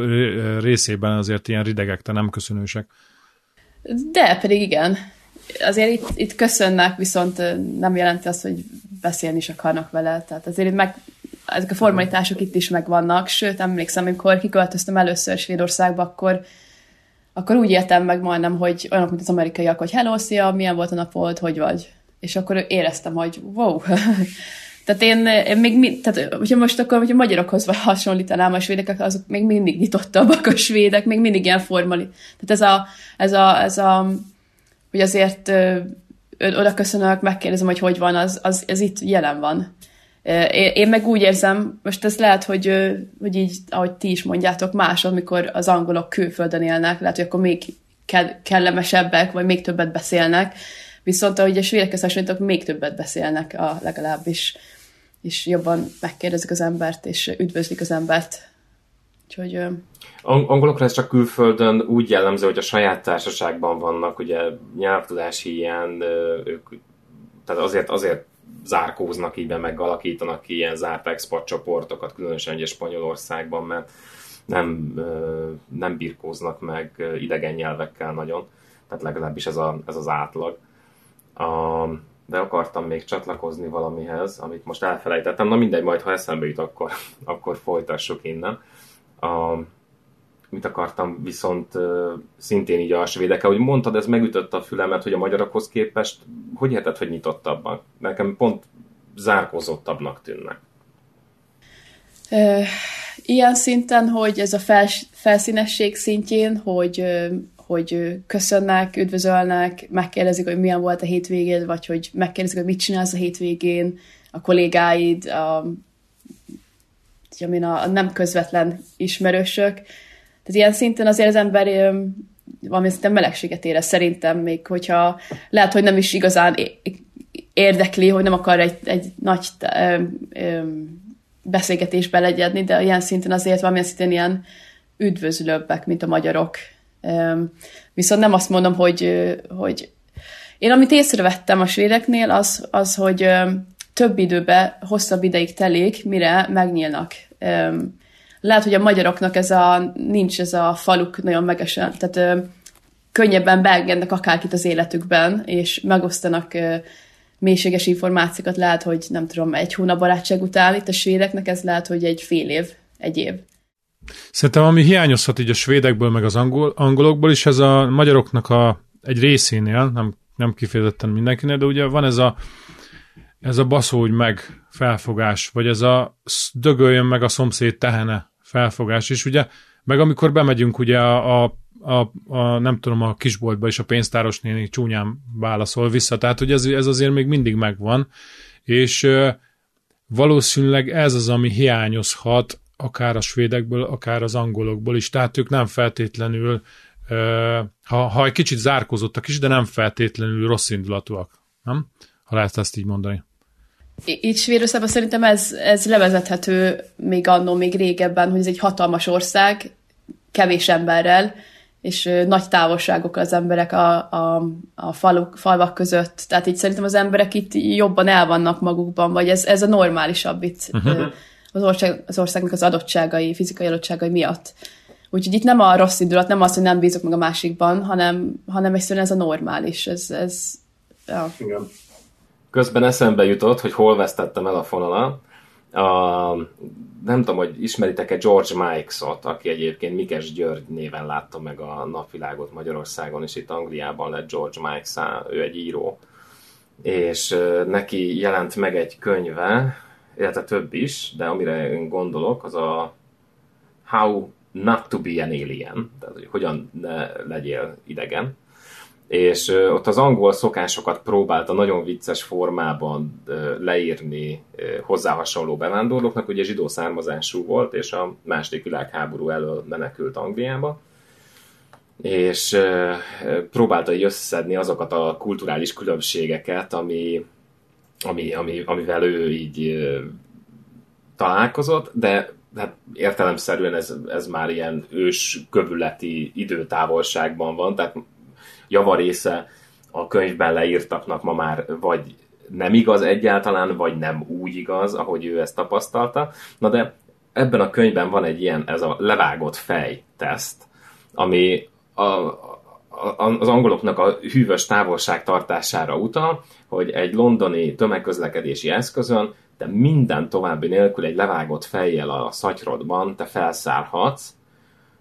részében azért ilyen ridegek, te nem köszönősek. De, pedig igen. Azért itt, itt köszönnek, viszont nem jelenti azt, hogy beszélni is akarnak vele. Tehát azért itt meg, ezek a formalitások itt is megvannak, sőt, emlékszem, amikor kiköltöztem először Svédországba, akkor, akkor úgy éltem meg majdnem, hogy olyanok, mint az amerikaiak, hogy hello, szia, milyen volt a napod, hogy vagy? És akkor éreztem, hogy wow, Tehát én, én még, mi, tehát hogyha most akkor, hogyha magyarokhoz hasonlítanám a svédek, azok még mindig nyitottabbak a svédek, még mindig ilyen formali. Tehát ez a, ez a, ez a hogy azért ö, oda köszönök, megkérdezem, hogy hogy van, az, az, ez itt jelen van. Én meg úgy érzem, most ez lehet, hogy, hogy így, ahogy ti is mondjátok, más, amikor az angolok külföldön élnek, lehet, hogy akkor még kellemesebbek, vagy még többet beszélnek, viszont ahogy a svédekhez hasonlítok, még többet beszélnek a, legalábbis és jobban megkérdezik az embert, és üdvözlik az embert. Úgyhogy... Ang- angolokra ez csak külföldön úgy jellemző, hogy a saját társaságban vannak, ugye nyelvtudási ilyen, ők, tehát azért, azért zárkóznak így be, meg alakítanak ki ilyen zárt export csoportokat, különösen ugye Spanyolországban, mert nem, nem birkóznak meg idegen nyelvekkel nagyon, tehát legalábbis ez, a, ez az átlag. A, de akartam még csatlakozni valamihez, amit most elfelejtettem. Na mindegy, majd ha eszembe jut, akkor, akkor folytassuk innen. A, mit akartam viszont szintén így a svédekkel, hogy mondtad, ez megütötte a fülemet, hogy a magyarokhoz képest, hogy érted, hogy nyitottabbak? Nekem pont zárkózottabbnak tűnnek. Ilyen szinten, hogy ez a fels, felszínesség szintjén, hogy hogy köszönnek, üdvözölnek, megkérdezik, hogy milyen volt a hétvégéd, vagy hogy megkérdezik, hogy mit csinálsz a hétvégén, a kollégáid, a, a, a nem közvetlen ismerősök. Tehát ilyen szinten azért az ember valami szinten melegséget érez szerintem, még hogyha lehet, hogy nem is igazán érdekli, hogy nem akar egy, egy nagy ö, ö, beszélgetésbe legyedni, de ilyen szinten azért valamilyen szinten ilyen üdvözlőbbek, mint a magyarok Viszont nem azt mondom, hogy, hogy én amit észrevettem a svédeknél, az, az hogy több időbe, hosszabb ideig telik, mire megnyílnak. Lehet, hogy a magyaroknak ez a, nincs ez a faluk nagyon megesen, tehát könnyebben beengednek akárkit az életükben, és megosztanak mélységes információkat, lehet, hogy nem tudom, egy hónap barátság után, itt a svédeknek ez lehet, hogy egy fél év, egy év. Szerintem ami hiányozhat így a svédekből, meg az angol, angolokból is, ez a magyaroknak a, egy részénél, nem, nem kifejezetten mindenkinél, de ugye van ez a, ez a baszódj meg felfogás, vagy ez a dögöljön meg a szomszéd tehene felfogás is, ugye, meg amikor bemegyünk ugye a, a, a, a nem tudom, a kisboltba is a pénztáros néni csúnyán válaszol vissza, tehát hogy ez, ez azért még mindig megvan, és valószínűleg ez az, ami hiányozhat akár a svédekből, akár az angolokból is, tehát ők nem feltétlenül, ha, ha egy kicsit zárkózottak is, de nem feltétlenül rossz indulatúak, nem? Ha lehet ezt így mondani. Itt Svédországban szerintem ez, ez levezethető még annó, még régebben, hogy ez egy hatalmas ország, kevés emberrel, és nagy távolságok az emberek a, a, a faluk, falvak között. Tehát így szerintem az emberek itt jobban el vannak magukban, vagy ez, ez a normálisabb itt. Uh-huh az, ország, az országnak az adottságai, fizikai adottságai miatt. Úgyhogy itt nem a rossz indulat, nem az, hogy nem bízok meg a másikban, hanem, hanem egyszerűen ez a normális. Ez, ez, ja. Igen. Közben eszembe jutott, hogy hol vesztettem el a fonalat. A, nem tudom, hogy ismeritek-e George Mikes-ot, aki egyébként Mikes György néven látta meg a napvilágot Magyarországon, és itt Angliában lett George Mikes, ő egy író. És neki jelent meg egy könyve, illetve több is, de amire én gondolok, az a How Not to be an Alien, tehát hogy hogyan ne legyél idegen. És ott az angol szokásokat próbálta nagyon vicces formában leírni hozzá hasonló bevándorlóknak, ugye zsidó származású volt, és a második világháború elől menekült Angliába, és próbálta így összeszedni azokat a kulturális különbségeket, ami, ami, ami, amivel ő így találkozott, de hát értelemszerűen ez, ez már ilyen ős kövületi időtávolságban van, tehát javarésze a könyvben leírtaknak ma már vagy nem igaz egyáltalán, vagy nem úgy igaz, ahogy ő ezt tapasztalta. Na de ebben a könyvben van egy ilyen, ez a levágott fej teszt, ami a, az angoloknak a hűvös távolságtartására utal, hogy egy londoni tömegközlekedési eszközön te minden további nélkül egy levágott fejjel a szatyrodban te felszállhatsz,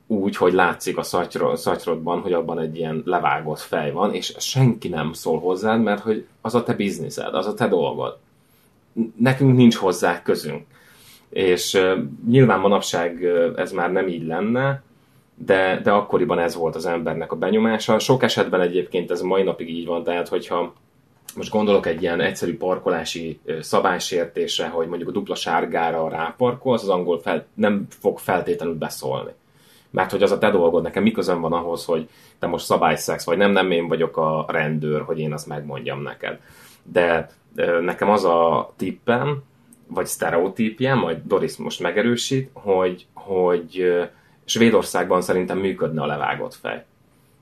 úgy, hogy látszik a szatyrodban, hogy abban egy ilyen levágott fej van, és senki nem szól hozzád, mert hogy az a te bizniszed, az a te dolgod. Nekünk nincs hozzá közünk. És uh, nyilván manapság uh, ez már nem így lenne, de, de akkoriban ez volt az embernek a benyomása. Sok esetben egyébként ez mai napig így van, tehát hogyha most gondolok egy ilyen egyszerű parkolási szabálysértésre, hogy mondjuk a dupla sárgára ráparkolsz, az angol fel, nem fog feltétlenül beszólni. Mert hogy az a te dolgod, nekem miközön van ahhoz, hogy te most szabályszex, vagy nem, nem én vagyok a rendőr, hogy én azt megmondjam neked. De nekem az a tippem, vagy sztereotípjem, majd Doris most megerősít, hogy, hogy Svédországban szerintem működne a levágott fej.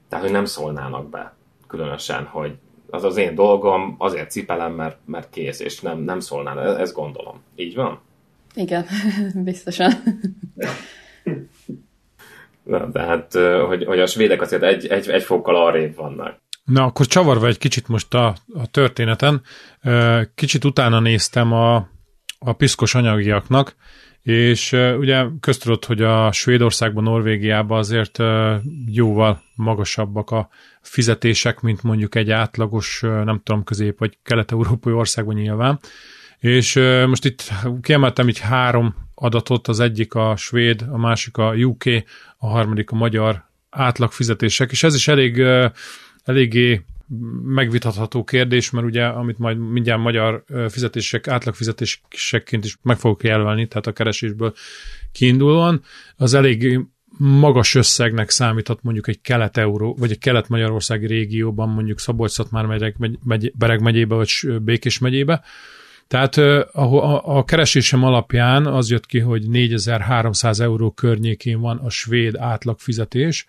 Tehát, hogy nem szólnának be különösen, hogy az az én dolgom, azért cipelem, mert, mert kész, és nem, nem szólnál, ezt gondolom. Így van? Igen, biztosan. Na, tehát, hogy, hogy a svédek azért egy, egy, egy fokkal arrébb vannak. Na, akkor csavarva egy kicsit most a, a történeten, kicsit utána néztem a, a piszkos anyagiaknak, és ugye köztudott, hogy a Svédországban, Norvégiában azért jóval magasabbak a fizetések, mint mondjuk egy átlagos, nem tudom, közép vagy kelet-európai országban nyilván. És most itt kiemeltem így három adatot, az egyik a svéd, a másik a UK, a harmadik a magyar átlagfizetések, és ez is elég, eléggé megvitatható kérdés, mert ugye, amit majd mindjárt magyar fizetések, átlagfizetésekként is meg fogok jelölni, tehát a keresésből kiindulóan, az elég magas összegnek számíthat mondjuk egy kelet-euró, vagy egy kelet-magyarországi régióban, mondjuk Szabolcs-Szatmár megyek, megy, Bereg megyébe, vagy Békés megyébe. Tehát a, a keresésem alapján az jött ki, hogy 4300 euró környékén van a svéd átlagfizetés,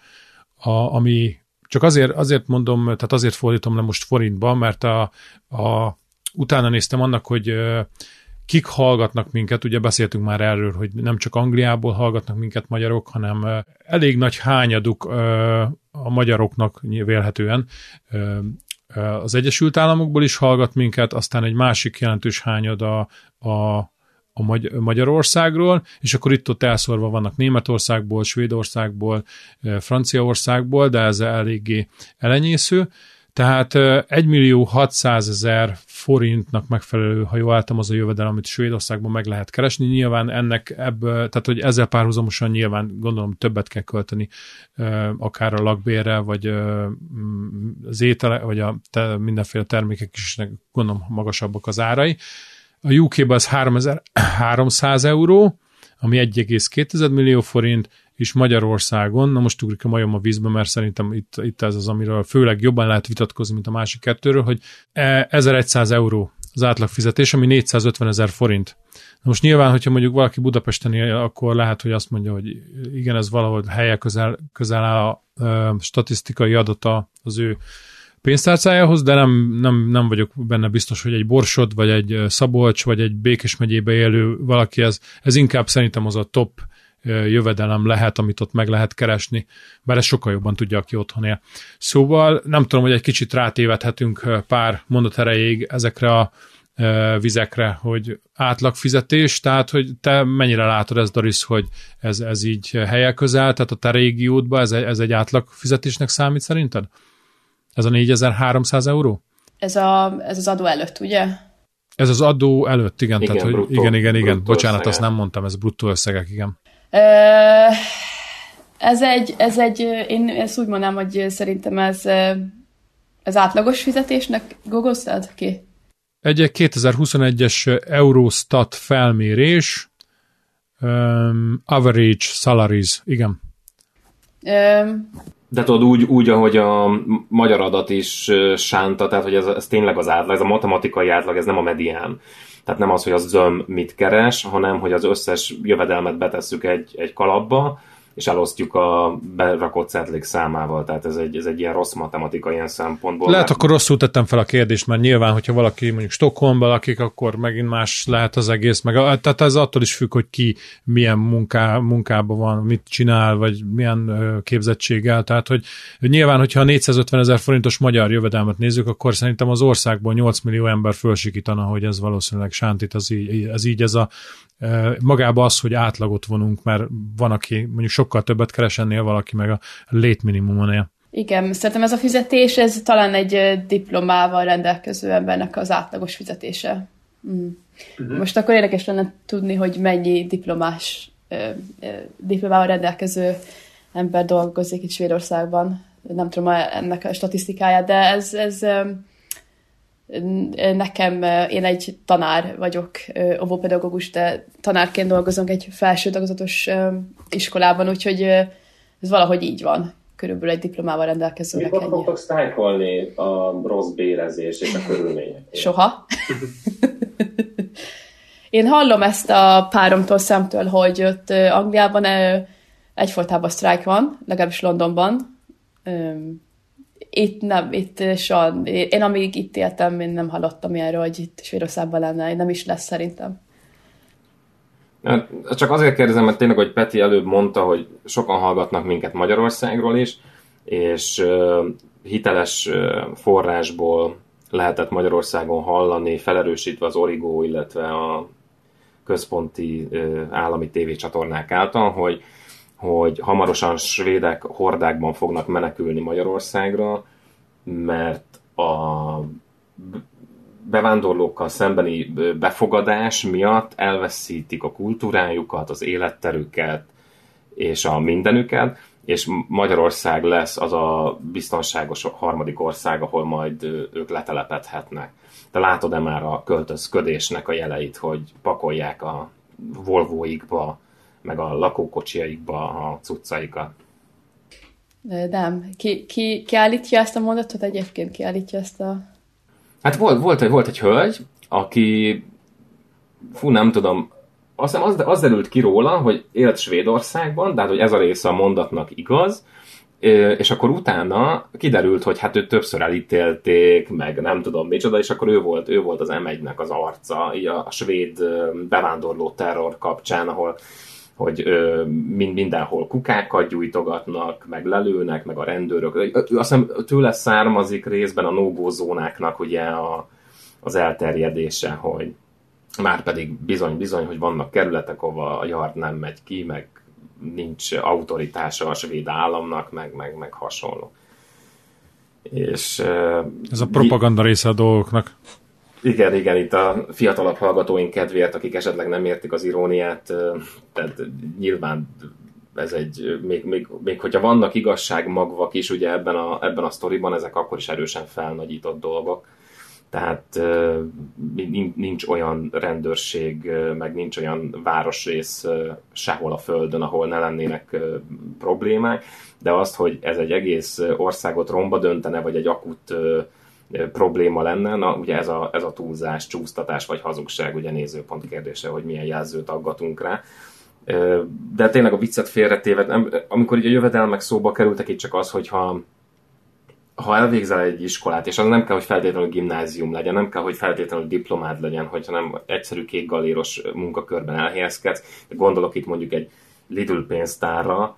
a, ami csak azért, azért mondom, tehát azért fordítom le most forintba, mert a, a, utána néztem annak, hogy kik hallgatnak minket, ugye beszéltünk már erről, hogy nem csak Angliából hallgatnak minket magyarok, hanem elég nagy hányaduk a magyaroknak vélhetően. Az Egyesült Államokból is hallgat minket, aztán egy másik jelentős hányad a, a a Magy- Magyarországról, és akkor itt-ott elszorva vannak Németországból, Svédországból, Franciaországból, de ez eléggé elenyésző. Tehát 1 millió 600 ezer forintnak megfelelő, ha jól álltam, az a jövedelem, amit Svédországban meg lehet keresni. Nyilván ennek ebből, tehát hogy ezzel párhuzamosan nyilván gondolom többet kell költeni, akár a lakbérre, vagy az étele, vagy a mindenféle termékek is gondolom magasabbak az árai. A UK-ben az 3300 euró, ami 1,2 millió forint, és Magyarországon, na most ugrik a majom a vízbe, mert szerintem itt, itt ez az, amiről főleg jobban lehet vitatkozni, mint a másik kettőről, hogy 1100 e, euró az átlagfizetés, ami 450 ezer forint. Na most nyilván, hogyha mondjuk valaki Budapesten él, akkor lehet, hogy azt mondja, hogy igen, ez valahol helye közel, közel áll a, a statisztikai adata az ő pénztárcájához, de nem, nem, nem vagyok benne biztos, hogy egy Borsod, vagy egy Szabolcs, vagy egy Békés megyébe élő valaki, ez, ez inkább szerintem az a top jövedelem lehet, amit ott meg lehet keresni, bár ez sokkal jobban tudja, aki otthon él. Szóval nem tudom, hogy egy kicsit rátévedhetünk pár mondat erejéig ezekre a vizekre, hogy átlagfizetés, tehát hogy te mennyire látod ez, Doris, hogy ez, ez így helye közel, tehát a te régiódban ez, ez egy átlagfizetésnek számít szerinted? Ez a 4300 euró? Ez, a, ez az adó előtt, ugye? Ez az adó előtt, igen. Igen, tehát, bruttó, hogy igen, igen, igen. Bocsánat, összegek. azt nem mondtam, ez bruttó összegek, igen. Ez egy, ez egy, én ezt úgy mondanám, hogy szerintem ez, ez átlagos fizetésnek gogoztad ki? Egy 2021-es Eurostat felmérés, um, average salaries, igen. Um, de tudod, úgy, úgy, ahogy a magyar adat is sánta, tehát hogy ez, ez tényleg az átlag, ez a matematikai átlag, ez nem a medián. Tehát nem az, hogy az zöm mit keres, hanem hogy az összes jövedelmet betesszük egy, egy kalapba, és elosztjuk a berakott cetlik számával, tehát ez egy, ez egy ilyen rossz matematika ilyen szempontból. Lehet, mert... akkor rosszul tettem fel a kérdést, mert nyilván, hogyha valaki mondjuk Stockholmban lakik, akkor megint más lehet az egész, meg tehát ez attól is függ, hogy ki milyen munká, munkában van, mit csinál, vagy milyen képzettséggel, tehát hogy, nyilván, hogyha 450 ezer forintos magyar jövedelmet nézzük, akkor szerintem az országból 8 millió ember fölsikítana, hogy ez valószínűleg sántít, az így, ez így ez a magába az, hogy átlagot vonunk, mert van, aki mondjuk sokkal többet keres ennél, valaki meg a létminimumon él. Igen, szerintem ez a fizetés, ez talán egy diplomával rendelkező embernek az átlagos fizetése. Mm. Uh-huh. Most akkor érdekes lenne tudni, hogy mennyi diplomás, diplomával rendelkező ember dolgozik itt Svédországban. Nem tudom ennek a statisztikáját, de ez, ez nekem, én egy tanár vagyok, óvópedagógus, de tanárként dolgozom egy felső tagozatos iskolában, úgyhogy ez valahogy így van. Körülbelül egy diplomával rendelkezőnek Mikor fogtok sztrájkolni a rossz bérezés és a körülmények? Soha. én hallom ezt a páromtól szemtől, hogy ott Angliában egyfolytában sztrájk van, legalábbis Londonban itt nem, itt soha, én amíg itt éltem, én nem hallottam ilyenről, hogy itt Svédországban lenne, nem is lesz szerintem. Csak azért kérdezem, mert tényleg, hogy Peti előbb mondta, hogy sokan hallgatnak minket Magyarországról is, és hiteles forrásból lehetett Magyarországon hallani, felerősítve az Origo, illetve a központi állami tévécsatornák által, hogy hogy hamarosan svédek hordákban fognak menekülni Magyarországra, mert a bevándorlókkal szembeni befogadás miatt elveszítik a kultúrájukat, az életterüket és a mindenüket, és Magyarország lesz az a biztonságos harmadik ország, ahol majd ők letelepedhetnek. Te látod-e már a költözködésnek a jeleit, hogy pakolják a Volvoikba meg a lakókocsiaikba a cuccaikat. Nem. Ki, ki, ki állítja ezt a mondatot egyébként? Ki állítja ezt a... Hát volt, volt, volt egy hölgy, aki, fú, nem tudom, azt hiszem az, az derült ki róla, hogy élt Svédországban, de hát, hogy ez a része a mondatnak igaz, és akkor utána kiderült, hogy hát őt többször elítélték, meg nem tudom micsoda, és akkor ő volt, ő volt az M1-nek az arca, így a, a svéd bevándorló terror kapcsán, ahol hogy ö, mind, mindenhol kukákat gyújtogatnak, meg lelőnek, meg a rendőrök. Azt hiszem tőle származik részben a no zónáknak ugye a, az elterjedése, hogy már pedig bizony-bizony, hogy vannak kerületek, ahova a yard nem megy ki, meg nincs autoritása a svéd államnak, meg, meg, meg hasonló. És, Ez a propaganda része a dolgoknak. Igen, igen, itt a fiatalabb hallgatóink kedvéért, akik esetleg nem értik az iróniát, tehát nyilván ez egy, még, még, még hogyha vannak igazságmagvak is ugye ebben a, ebben a sztoriban, ezek akkor is erősen felnagyított dolgok. Tehát nincs olyan rendőrség, meg nincs olyan városrész sehol a Földön, ahol ne lennének problémák, de azt, hogy ez egy egész országot romba döntene, vagy egy akut probléma lenne, na ugye ez a, ez a túlzás, csúsztatás vagy hazugság, ugye nézőpont kérdése, hogy milyen jelzőt aggatunk rá. De tényleg a viccet félretéve, amikor ugye a jövedelmek szóba kerültek, itt csak az, hogyha ha elvégzel egy iskolát, és az nem kell, hogy feltétlenül gimnázium legyen, nem kell, hogy feltétlenül diplomád legyen, hogyha nem egyszerű kék galéros munkakörben elhelyezkedsz, gondolok itt mondjuk egy Lidl pénztárra,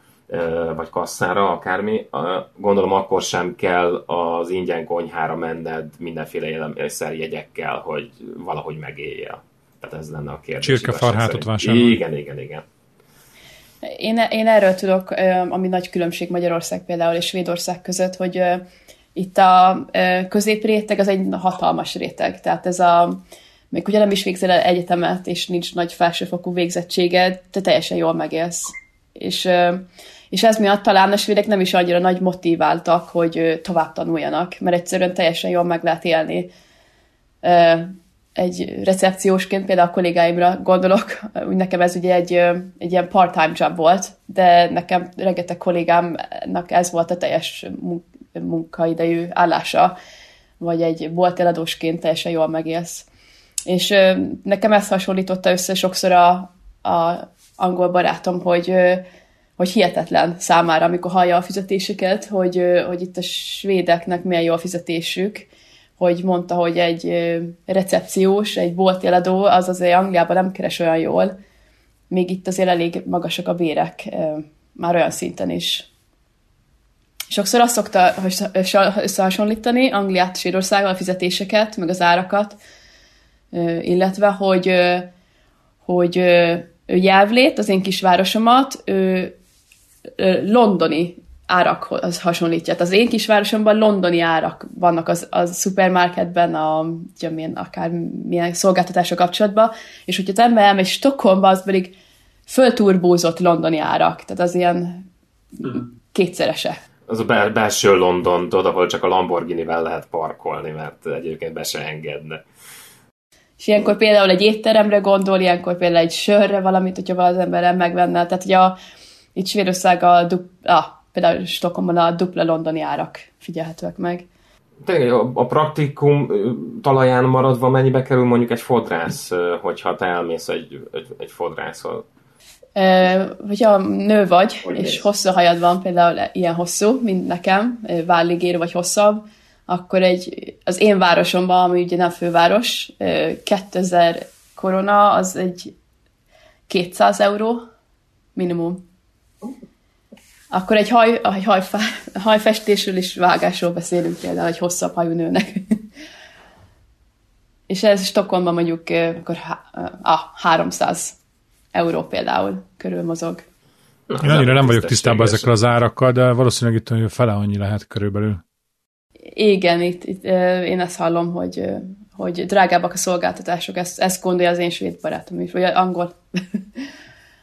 vagy kasszára, akármi, gondolom akkor sem kell az ingyen konyhára menned mindenféle élelmiszerjegyekkel, hogy valahogy megéljél. Tehát ez lenne a kérdés. Csirkefarhátot vásárolni. Igen, igen, igen. Én, én erről tudok, ami nagy különbség Magyarország például és Svédország között, hogy itt a középréteg az egy hatalmas réteg. Tehát ez a, még ugye nem is végzel el egyetemet, és nincs nagy felsőfokú végzettséged, te teljesen jól megélsz. És és ez miatt talán a svédek nem is annyira nagy motiváltak, hogy tovább tanuljanak, mert egyszerűen teljesen jól meg lehet élni. Egy recepciósként például a kollégáimra gondolok, nekem ez ugye egy, egy ilyen part-time job volt, de nekem rengeteg kollégámnak ez volt a teljes munkaidejű állása, vagy egy bolteladósként teljesen jól megélsz. És nekem ezt hasonlította össze sokszor a, a angol barátom, hogy hogy hihetetlen számára, amikor hallja a fizetéseket, hogy, hogy itt a svédeknek milyen jó a fizetésük, hogy mondta, hogy egy recepciós, egy boltjeladó, az azért Angliában nem keres olyan jól, még itt azért elég magasak a bérek, már olyan szinten is. Sokszor azt szokta összehasonlítani Angliát Svédországgal a fizetéseket, meg az árakat, illetve, hogy, hogy ő jelvlét, az én kisvárosomat, ő londoni árakhoz hasonlítja. Az én kisvárosomban londoni árak vannak az, a szupermarketben, a, milyen, akár milyen szolgáltatások kapcsolatban, és hogyha az ember elmegy Stockholmba, az pedig fölturbózott londoni árak, tehát az ilyen kétszerese. Az a bel- belső London, tudod, ahol csak a Lamborghini-vel lehet parkolni, mert egyébként be se engedne. És ilyenkor például egy étteremre gondol, ilyenkor például egy sörre valamit, hogyha az ember megvenne. Tehát, hogy a, itt Svédország a, ah, például Stockholmban a dupla londoni árak figyelhetőek meg. Tényleg a, a praktikum talaján maradva mennyibe kerül mondjuk egy fodrász, hogyha te elmész egy, egy, egy fodrászhoz? E, hogyha nő vagy, hogy és hosszú hajad van, például ilyen hosszú, mint nekem, válligér vagy hosszabb, akkor egy, az én városomban, ami ugye nem főváros, 2000 korona, az egy 200 euró minimum. Akkor egy, haj, egy haj, hajfestésről és vágásról beszélünk például, egy hosszabb hajú nőnek. és ez Stockholmban mondjuk akkor ah, 300 euró például körül mozog. Na, Én annyira nem vagyok tisztában ezekkel az árakkal, de valószínűleg itt hogy fele annyi lehet körülbelül. Igen, itt, itt én ezt hallom, hogy, hogy drágábbak a szolgáltatások, ezt, ezt gondolja az én svéd barátom is, vagy angol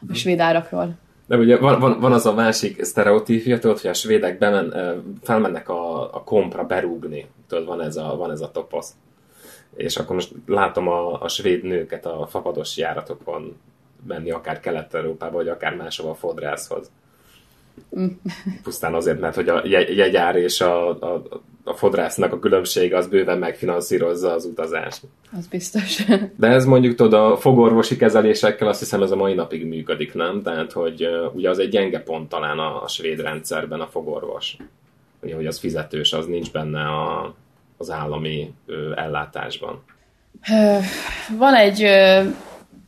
a svéd árakról. De ugye van, van, van az a másik sztereotípia, tudod, hogy a svédek bemen, felmennek a, a kompra berúgni, tudod, van ez a, van ez a toposz. És akkor most látom a, a svéd nőket a fapados járatokon menni akár Kelet-Európába, vagy akár máshova a fodrászhoz. Mm. Pusztán azért, mert hogy a jegyár és a, a, a fodrásznak a különbsége az bőven megfinanszírozza az utazást. Az biztos. De ez mondjuk tudod, a fogorvosi kezelésekkel azt hiszem ez a mai napig működik, nem? Tehát, hogy ugye az egy gyenge pont talán a, a svéd rendszerben a fogorvos. Ugye, hogy az fizetős, az nincs benne a, az állami uh, ellátásban. Van egy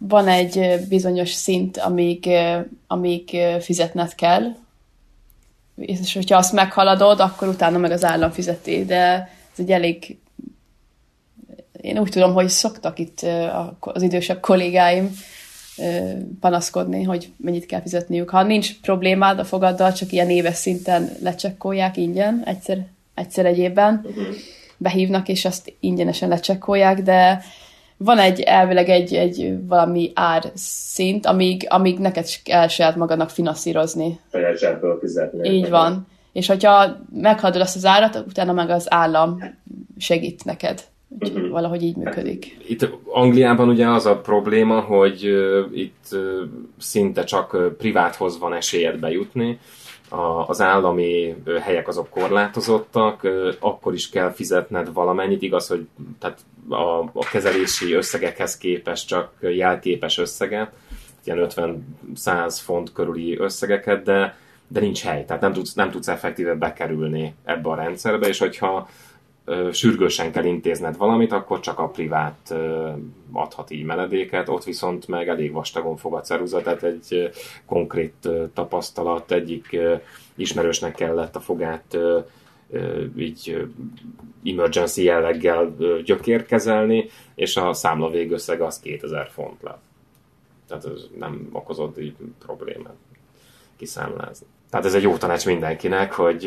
van egy bizonyos szint, amíg, amíg fizetned kell, és hogyha azt meghaladod, akkor utána meg az állam fizeti, de ez egy elég én úgy tudom, hogy szoktak itt az idősebb kollégáim panaszkodni, hogy mennyit kell fizetniük. Ha nincs problémád a fogaddal, csak ilyen éves szinten lecsekkolják ingyen, egyszer, egyszer egy évben, behívnak, és azt ingyenesen lecsekkolják, de van egy elvileg egy, egy valami ár szint, amíg, amíg neked kell saját magadnak finanszírozni. Saját zsebből fizetni. Így van. És hogyha meghaladod azt az árat, utána meg az állam segít neked. Úgyhogy uh-huh. valahogy így működik. Itt Angliában ugye az a probléma, hogy uh, itt uh, szinte csak uh, priváthoz van esélyed bejutni, a, az állami helyek azok korlátozottak, akkor is kell fizetned valamennyit, igaz, hogy tehát a, a kezelési összegekhez képest csak jelképes összeget, ilyen 50-100 font körüli összegeket, de, de nincs hely, tehát nem tudsz, nem tudsz effektíve bekerülni ebbe a rendszerbe, és hogyha sürgősen kell intézned valamit, akkor csak a privát adhat így menedéket, ott viszont meg elég vastagon fog a ceruza, tehát egy konkrét tapasztalat, egyik ismerősnek kellett a fogát így emergency jelleggel gyökérkezelni, és a számla végösszeg az 2000 font lett. Tehát ez nem okozott így problémát kiszámlázni. Tehát ez egy jó tanács mindenkinek, hogy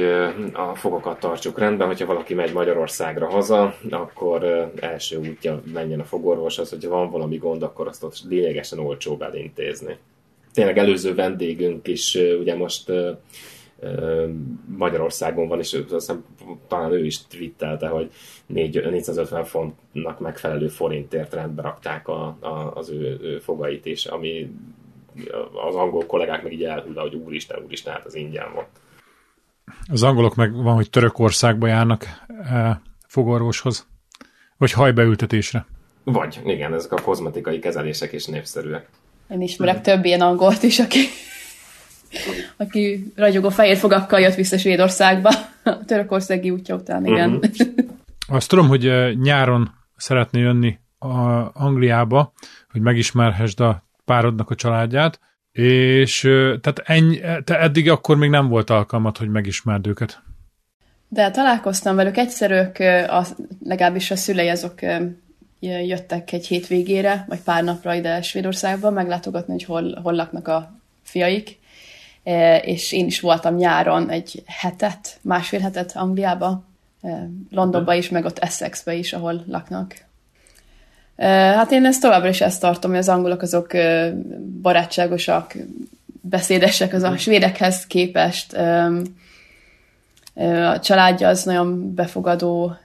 a fogokat tartsuk rendben, hogyha valaki megy Magyarországra haza, akkor első útja menjen a fogorvoshoz, hogyha van valami gond, akkor azt ott lényegesen olcsóbb elintézni. Tényleg előző vendégünk is ugye most Magyarországon van, és azt hiszem, talán ő is twittelte, hogy 450 fontnak megfelelő forintért rendbe rakták a, a, az ő, ő fogait is, ami az angol kollégák meg így elhűlve, hogy úristen, úristen, hát az ingyen volt. Az angolok meg van, hogy Törökországba járnak e, fogorvoshoz, vagy hajbeültetésre. Vagy, igen, ezek a kozmetikai kezelések is népszerűek. Én ismerek több ilyen angolt is, aki aki ragyogó fehér fogakkal jött vissza Svédországba a törökországi útja után, igen. Uh-huh. Azt tudom, hogy nyáron szeretné jönni a Angliába, hogy megismerhessd a párodnak a családját, és tehát ennyi, te eddig akkor még nem volt alkalmat, hogy megismerd őket. De találkoztam velük, egyszer ők, a, legalábbis a szülei azok jöttek egy hétvégére, vagy pár napra ide Svédországba meglátogatni, hogy hol, hol laknak a fiaik, és én is voltam nyáron egy hetet, másfél hetet Angliába, Londonba is, meg ott Essexbe is, ahol laknak. Hát én ezt továbbra is ezt tartom, hogy az angolok azok barátságosak, beszédesek az a svédekhez képest. A családja az nagyon befogadó,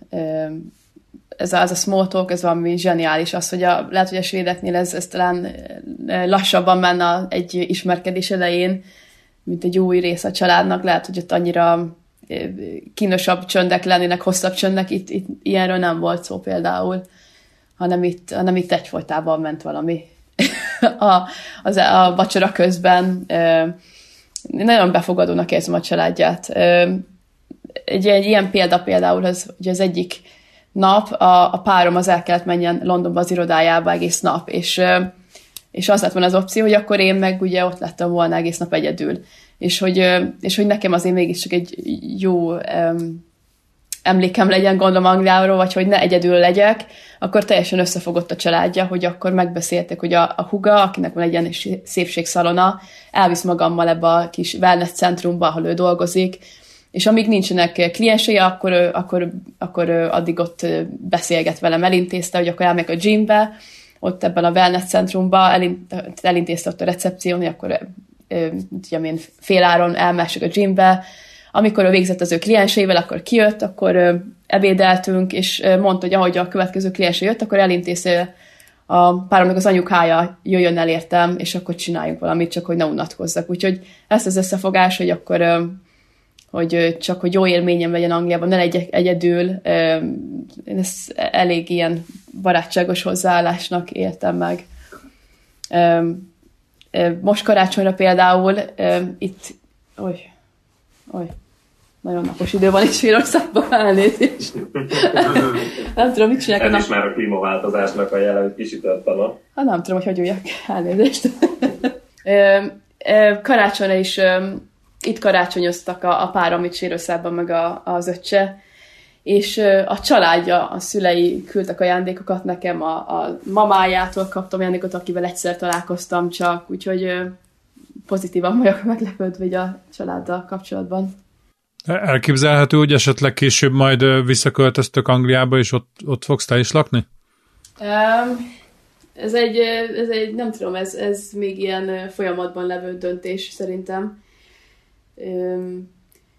ez a, ez a small talk, ez valami zseniális. Az, hogy a, lehet, hogy a svédeknél ez, ez talán lassabban menne egy ismerkedés elején, mint egy új rész a családnak. Lehet, hogy ott annyira kínosabb csöndek lennének, hosszabb csöndek, itt, itt ilyenről nem volt szó például hanem itt, hanem itt egyfolytában ment valami a, az, a vacsora közben. Nagyon befogadónak érzem a családját. Egy, egy ilyen példa például, az, hogy az egyik nap a, a párom az el kellett menjen Londonba az irodájába egész nap, és, és az lett volna az opció, hogy akkor én meg ugye ott lettem volna egész nap egyedül. És hogy, és hogy nekem azért mégiscsak egy jó emlékem legyen, gondolom Angliáról, vagy hogy ne egyedül legyek, akkor teljesen összefogott a családja, hogy akkor megbeszéltek, hogy a, a huga, akinek van egy ilyen szépségszalona, elvisz magammal ebbe a kis wellness centrumba, ahol ő dolgozik, és amíg nincsenek kliensei, akkor, akkor, akkor addig ott beszélget velem, elintézte, hogy akkor elmegyek a gymbe, ott ebben a wellness centrumba, elintézte ott a recepción, hogy akkor tudom én, féláron elmessek a gymbe, amikor ő végzett az ő klienseivel, akkor kijött, akkor ebédeltünk, és mondta, hogy ahogy a következő kliense jött, akkor elintézte a páromnak az anyukája jöjjön el értem, és akkor csináljunk valamit, csak hogy ne unatkozzak. Úgyhogy ezt az összefogás, hogy akkor hogy csak hogy jó élményem legyen Angliában, ne legyek egyedül. Ezt elég ilyen barátságos hozzáállásnak éltem meg. Most karácsonyra például itt, oly, oly, nagyon napos idő van itt Svédországban, elnézést. nem tudom, mit csinálják. Ez is már a klímaváltozásnak a jelen, kisütött a nap. Hát nem tudom, hogy hogy üljek. Elnézést. Karácsonyra is itt karácsonyoztak a, a párom itt Svédországban, meg a, az öccse, és a családja, a szülei küldtek ajándékokat nekem, a, a mamájától kaptam ajándékot, akivel egyszer találkoztam csak, úgyhogy pozitívan vagyok meglepődve a családdal kapcsolatban. Elképzelhető, hogy esetleg később majd visszaköltöztök Angliába, és ott, ott fogsz te is lakni? Um, ez egy, ez egy, nem tudom, ez, ez még ilyen folyamatban levő döntés szerintem. Um,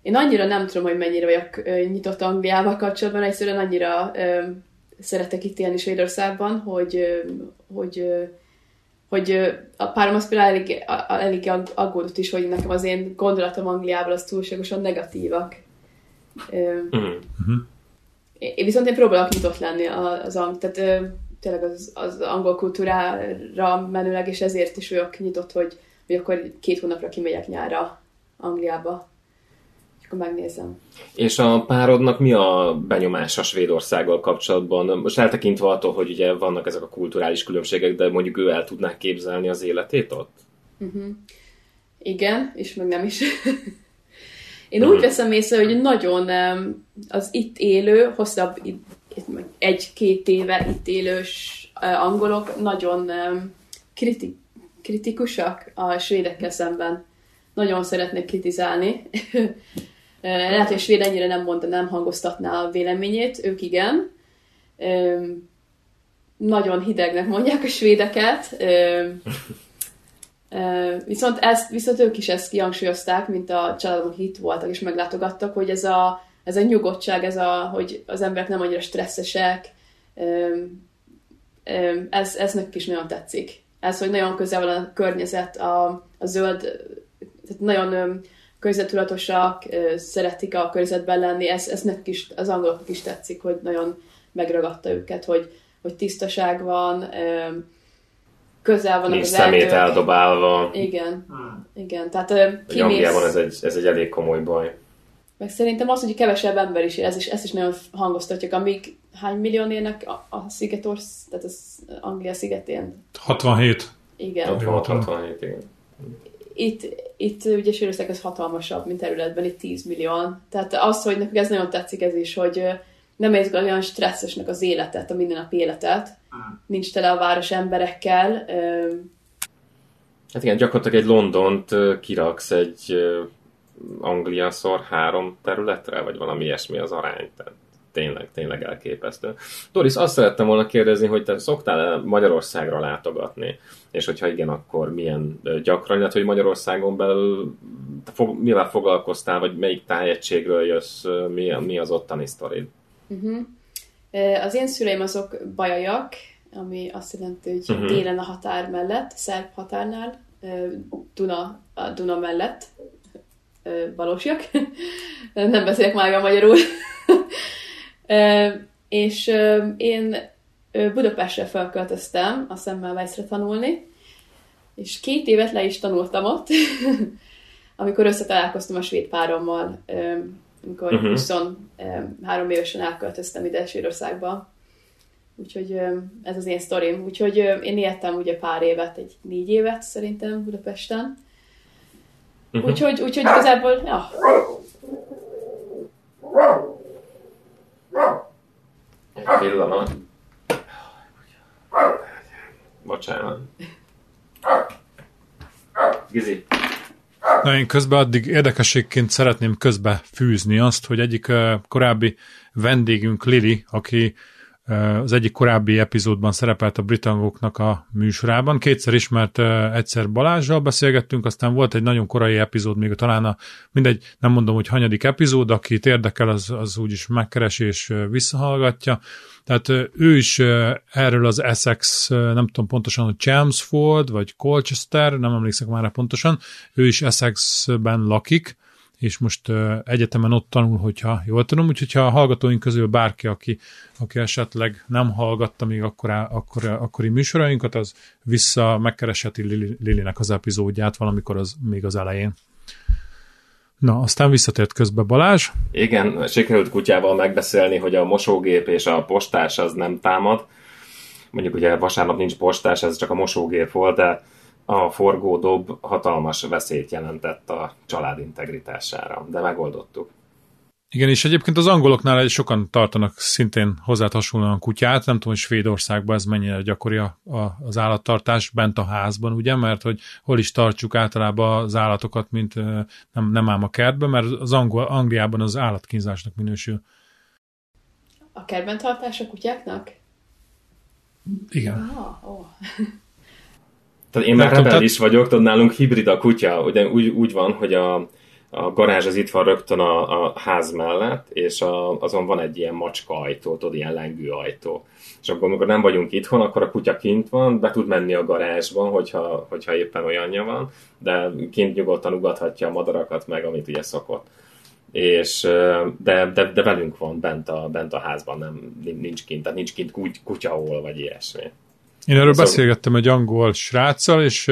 én annyira nem tudom, hogy mennyire vagyok nyitott Angliával kapcsolatban, egyszerűen annyira um, szeretek itt élni Svédországban, hogy, hogy hogy a párom az például elég, elég aggódott is, hogy nekem az én gondolatom Angliával az túlságosan negatívak. Mm-hmm. Én viszont én próbálok nyitott lenni az, az tehát tényleg az, az angol kultúrára menőleg, és ezért is vagyok nyitott, hogy, hogy akkor két hónapra kimegyek nyára Angliába akkor megnézem. És a párodnak mi a benyomása Svédországgal kapcsolatban? Most eltekintve attól, hogy ugye vannak ezek a kulturális különbségek, de mondjuk ő el tudná képzelni az életét ott? Uh-huh. Igen, és meg nem is. Én uh-huh. úgy veszem észre, hogy nagyon az itt élő, hosszabb egy-két éve itt élős angolok nagyon kriti- kritikusak a svédekkel szemben. Nagyon szeretnek kritizálni. Lehet, hogy a svéd ennyire nem mondta, nem hangoztatná a véleményét, ők igen. Nagyon hidegnek mondják a svédeket. Viszont, ezt, viszont ők is ezt kihangsúlyozták, mint a családom, itt voltak és meglátogattak, hogy ez a, ez a nyugodtság, ez a, hogy az emberek nem annyira stresszesek, ez, ez nekik is nagyon tetszik. Ez, hogy nagyon közel van a környezet, a, a zöld, tehát nagyon környezetudatosak, szeretik a környezetben lenni, ez, ez nekik is, az angoloknak is tetszik, hogy nagyon megragadta őket, hogy, hogy tisztaság van, közel vannak Nincs az szemét erdők. eldobálva. Igen, igen. Tehát kimész, Angliában ez egy, ez egy elég komoly baj. meg szerintem az, hogy kevesebb ember is él, ez is, ezt is nagyon hangoztatjuk, amíg hány millió élnek a, a szigetorsz, tehát az Anglia szigetén. 67. Igen. 66 67 igen. Itt, itt ugye Svédország ez hatalmasabb, mint területben, itt 10 millióan. Tehát az, hogy nekünk ez nagyon tetszik ez is, hogy nem érzik olyan stresszesnek az életet, a mindennapi életet. Nincs tele a város emberekkel. Hát igen, gyakorlatilag egy Londont kiraksz egy Anglia szor három területre, vagy valami ilyesmi az arány. Tehát tényleg, tényleg elképesztő. Doris, azt szerettem volna kérdezni, hogy te szoktál-e Magyarországra látogatni? És hogyha igen, akkor milyen gyakran, illetve hogy Magyarországon belül fog, mivel foglalkoztál, vagy melyik tájegységről jössz, mi, mi az ottani sztorid? Ö, Az én szüleim azok bajaiak, ami azt jelenti, hogy Mhm. uh-huh. délen a határ mellett, szerb határnál, Duna, a Duna mellett, valósiak. Nem beszélek már a magyarul. És én Budapestre felköltöztem a Semmelweisre tanulni, és két évet le is tanultam ott, amikor összetalálkoztam a svéd párommal, amikor Mhm. uh-huh. 23 évesen elköltöztem ide Svédországba. Úgyhogy ez az én sztorim. Úgyhogy én éltem ugye pár évet, egy négy évet szerintem Budapesten. Mhm. Úgyhogy, úgyhogy igazából, ja, Egy pillanat. Bocsánat. Gizi. Na, én közben addig érdekességként szeretném közbe fűzni azt, hogy egyik korábbi vendégünk Lili, aki az egyik korábbi epizódban szerepelt a Britangoknak a műsorában. Kétszer is, mert egyszer Balázsral beszélgettünk, aztán volt egy nagyon korai epizód, még talán a, mindegy, nem mondom, hogy hanyadik epizód, akit érdekel, az, az úgyis megkeresi és visszahallgatja. Tehát ő is erről az Essex, nem tudom pontosan, hogy Chelmsford, vagy Colchester, nem emlékszek már pontosan, ő is Essexben lakik, és most egyetemen ott tanul, hogyha jól tudom, úgyhogy ha a hallgatóink közül bárki, aki, aki esetleg nem hallgatta még akkor, akkor, akkori műsorainkat, az vissza megkeresheti Lili, Lilinek az epizódját valamikor az még az elején. Na, aztán visszatért közbe Balázs. Igen, sikerült kutyával megbeszélni, hogy a mosógép és a postás az nem támad. Mondjuk ugye vasárnap nincs postás, ez csak a mosógép volt, de a forgódob hatalmas veszélyt jelentett a család integritására, de megoldottuk. Igen, és egyébként az angoloknál egy sokan tartanak szintén hozzá hasonlóan kutyát, nem tudom, hogy Svédországban ez mennyire gyakori a, a, az állattartás bent a házban, ugye, mert hogy hol is tartsuk általában az állatokat, mint nem, nem ám a kertben, mert az angol, Angliában az állatkínzásnak minősül. a kertben tartás a kutyáknak? Igen. Ah, ó. Tehát én már Nem tudom, rebel tehát- is vagyok, tudod, nálunk hibrid a kutya, ugye úgy, úgy van, hogy a, a garázs az itt van rögtön a, a ház mellett, és a, azon van egy ilyen macska ajtó, tudod, ilyen lengő ajtó. És akkor, amikor nem vagyunk itthon, akkor a kutya kint van, be tud menni a garázsban, hogyha, hogyha éppen olyanja van, de kint nyugodtan ugathatja a madarakat meg, amit ugye szokott. És, de, de, de velünk van bent a, bent a házban, nem, nincs kint, tehát nincs kint kuty, kutyahol, vagy ilyesmi. Én erről Szóval- beszélgettem egy angol sráccal, és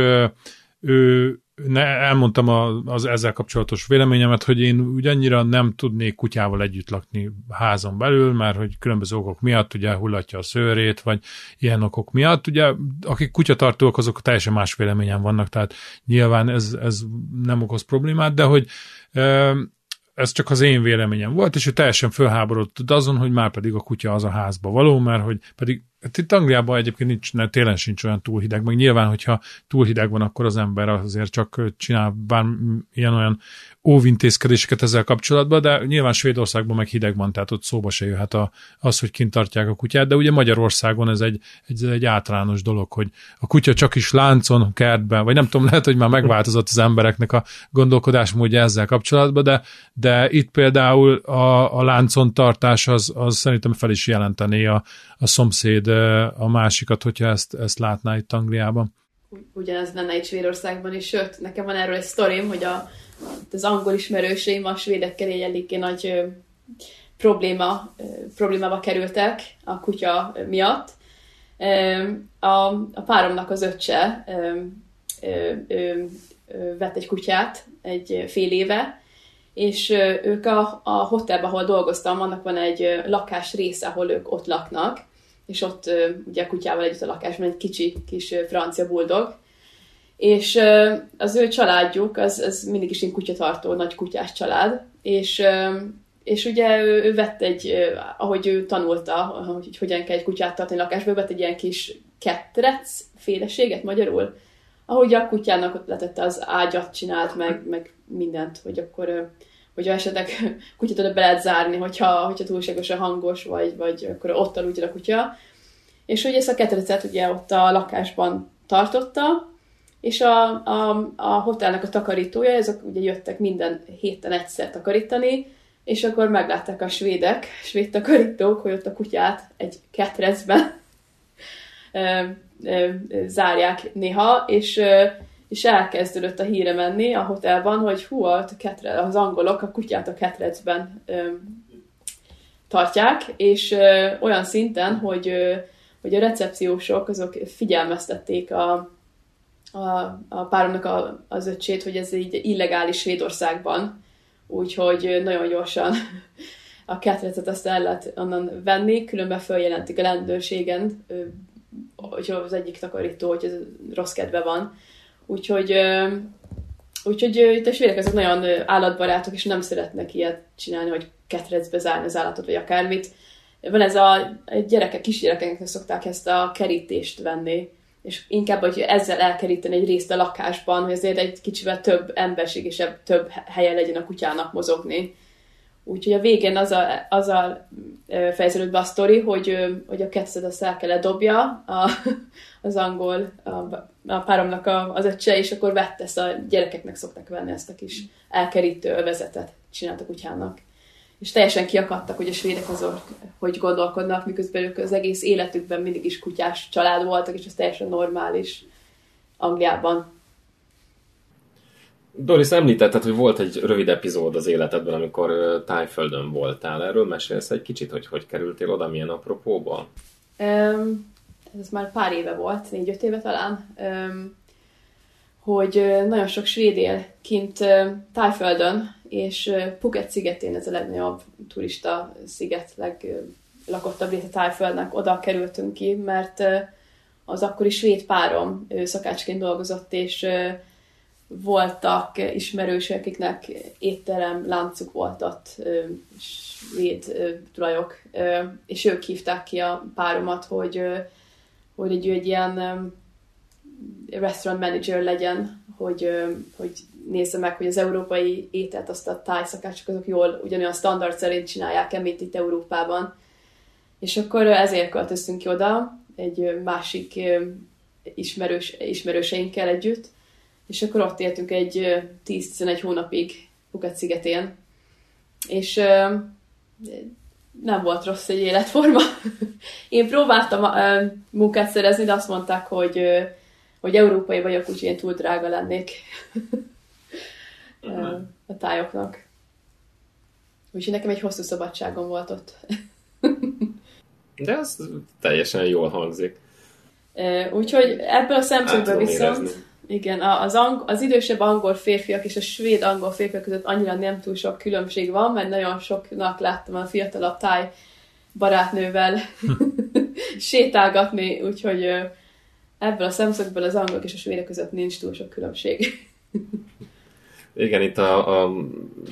ő ne, elmondtam a, az ezzel kapcsolatos véleményemet, hogy én ugyannyira nem tudnék kutyával együtt lakni házon belül, mert hogy különböző okok miatt ugye hullatja a szőrét, vagy ilyen okok miatt. Ugye akik kutyatartók, azok teljesen más véleményen vannak, tehát nyilván ez, ez nem okoz problémát, de hogy ö, ez csak az én véleményem volt, és ő teljesen fölháborodott azon, hogy már pedig a kutya az a házba való, mert hogy pedig itt Angliában egyébként nincs, ne, télen sincs olyan túl hideg, meg nyilván, hogyha túl hideg van, akkor az ember azért csak csinál bár ilyen olyan óvintézkedéseket ezzel kapcsolatban, de nyilván Svédországban meg hideg van, tehát ott szóba se jöhet a, az, hogy kint tartják a kutyát, de ugye Magyarországon ez egy, egy, egy általános dolog, hogy a kutya csak is láncon, kertben, vagy nem tudom, lehet, hogy már megváltozott az embereknek a gondolkodásmódja ezzel kapcsolatban, de, de itt például a, a láncon tartás az, az szerintem fel is jelentené a, a szomszéd a másikat, hogyha ezt, ezt látná itt Angliában. Ugy- ugyanez lenne itt Svédországban is, sőt, nekem van erről egy sztorim, hogy a, az angol ismerőseim a svédekkel egy eléggé nagy probléma, problémába kerültek a kutya miatt, A, a páromnak az öccse vett egy kutyát egy fél éve, és ők a, a hotelben, ahol dolgoztam, annak van egy lakás része, ahol ők ott laknak, és ott ugye a kutyával együtt a lakásban egy kicsi kis francia buldog, és az ő családjuk, az, az mindig is egy kutyatartó, nagy kutyás család, és, és ugye ő, ő vett egy, ahogy ő tanulta, hogy hogyan kell egy kutyát tartani lakásban, vett egy ilyen kis ketrec féleséget magyarul, ahogy a kutyának ott letette az ágyat, csinált meg, meg mindent, hogy akkor hogyha esetleg kutyát oda be lehet zárni, hogyha, hogyha túlságosan hangos, vagy, vagy akkor ott aludjon a kutya. És hogy ezt a ketrecet ugye ott a lakásban tartotta, és a, a, a hotelnek a takarítója, ezek ugye jöttek minden héten egyszer takarítani, és akkor meglátták a svédek, svéd takarítók, hogy ott a kutyát egy ketrecben zárják néha, és, és elkezdődött a híre menni a hotelban, hogy hú, a ketre, az angolok a kutyát a ketrecben tartják, és olyan szinten, hogy, hogy a recepciósok azok figyelmeztették a, a, a páromnak a, az öcsét, hogy ez így illegális Svédországban, úgyhogy nagyon gyorsan a ketrecet azt el lehet onnan venni, különben följelentik a rendőrségen, hogy az egyik takarító, hogy ez rossz kedve van. Úgyhogy, úgyhogy itt a svédek azok nagyon állatbarátok, és nem szeretnek ilyet csinálni, hogy ketrecbe zárni az állatot, vagy akármit. Van ez a gyerekek, kisgyerekeknek szokták ezt a kerítést venni, és inkább, hogy ezzel elkeríteni egy részt a lakásban, hogy azért egy kicsivel több emberség és több helye legyen a kutyának mozogni. Úgyhogy a végén az a, az a fejeződött be a sztori, hogy, hogy a kettőt azt el kellett dobja a, az angol, a, a páromnak a, az öccse, és akkor vette ezt a gyerekeknek szoktak venni ezt a kis elkerítő övezetet, csinált a kutyának és teljesen kiakadtak, hogy a svédek azok hogy gondolkodnak, miközben ők az egész életükben mindig is kutyás család voltak, és ez teljesen normális Angliában. Doris, említetted, hogy volt egy rövid epizód az életedben, amikor Tájföldön voltál. Erről mesélsz egy kicsit, hogy hogy kerültél oda, milyen apropóba? Um, ez már pár éve volt, négy-öt éve talán, um, hogy nagyon sok svéd él kint Tájföldön, és Phuket szigetén ez a legnagyobb turista sziget, leglakottabb része Tájföldnek, oda kerültünk ki, mert az akkori svéd párom ő szakácsként dolgozott, és voltak ismerősök, akiknek étterem, láncuk volt ott, svéd tulajok, és ők hívták ki a páromat, hogy, hogy egy, egy ilyen restaurant manager legyen, hogy, hogy nézze meg, hogy az európai ételt azt a tájszakácsok azok jól ugyanolyan standard szerint csinálják-e, itt Európában. És akkor ezért költöztünk ki oda, egy másik ismerős, ismerőseinkkel együtt, és akkor ott éltünk egy 10-11 hónapig Phuket szigetén, és nem volt rossz egy életforma. Én próbáltam munkát szerezni, de azt mondták, hogy, hogy európai vagyok, úgyhogy én túl drága lennék uh-huh. a tájoknak. Úgyhogy nekem egy hosszú szabadságom volt ott. De az teljesen jól hangzik. Úgyhogy ebből a szempontból viszont érezni. igen, az, ang- az idősebb angol férfiak és a svéd angol férfiak között annyira nem túl sok különbség van, mert nagyon soknak láttam a fiatalabb táj barátnővel sétálgatni, úgyhogy ebből a szemszögből az angolok és a svédek között nincs túl sok különbség. Igen, itt a, a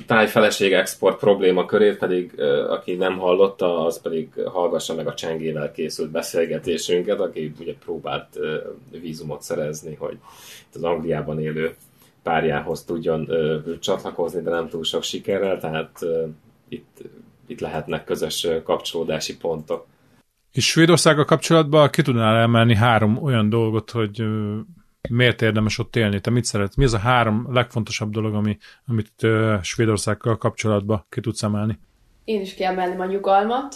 tájfeleség export probléma körét pedig, aki nem hallotta, az pedig hallgassa meg a Csengével készült beszélgetésünket, aki ugye próbált vízumot szerezni, hogy az Angliában élő párjához tudjon csatlakozni, de nem túl sok sikerrel, tehát itt, itt lehetnek közös kapcsolódási pontok. És Svédországgal kapcsolatban ki tudnál emelni három olyan dolgot, hogy miért érdemes ott élni? Te mit szeretsz? Mi az a három legfontosabb dolog, ami, amit uh, Svédországgal kapcsolatban ki tudsz emelni? Én is kiemelném a nyugalmat,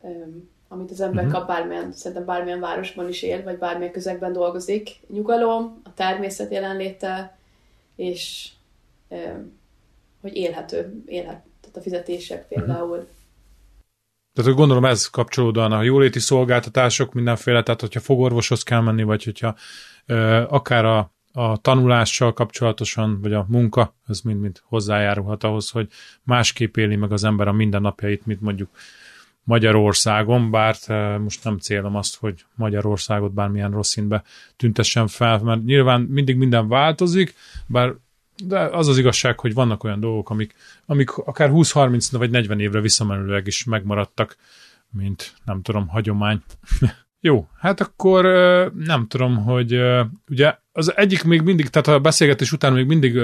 um, amit az ember uh-huh. kap bármilyen, szerintem bármilyen városban is él, vagy bármilyen közegben dolgozik. Nyugalom, a természet jelenléte, és um, hogy élhető, élhet, tehát a fizetések mhm. például. Uh-huh. Tehát hogy gondolom ez kapcsolódóan a jóléti szolgáltatások mindenféle, tehát hogyha fogorvoshoz kell menni, vagy hogyha akár a, a tanulással kapcsolatosan, vagy a munka, ez mind-mind hozzájárulhat ahhoz, hogy másképp éli meg az ember a mindennapjait, mint mondjuk Magyarországon, bár most nem célom azt, hogy Magyarországot bármilyen rossz színbe tüntessen fel, mert nyilván mindig minden változik, bár de az az igazság, hogy vannak olyan dolgok, amik, amik akár 20-30 vagy 40 évre visszamenőleg is megmaradtak, mint nem tudom, hagyomány. Jó, hát akkor nem tudom, hogy ugye az egyik még mindig, tehát a beszélgetés után még mindig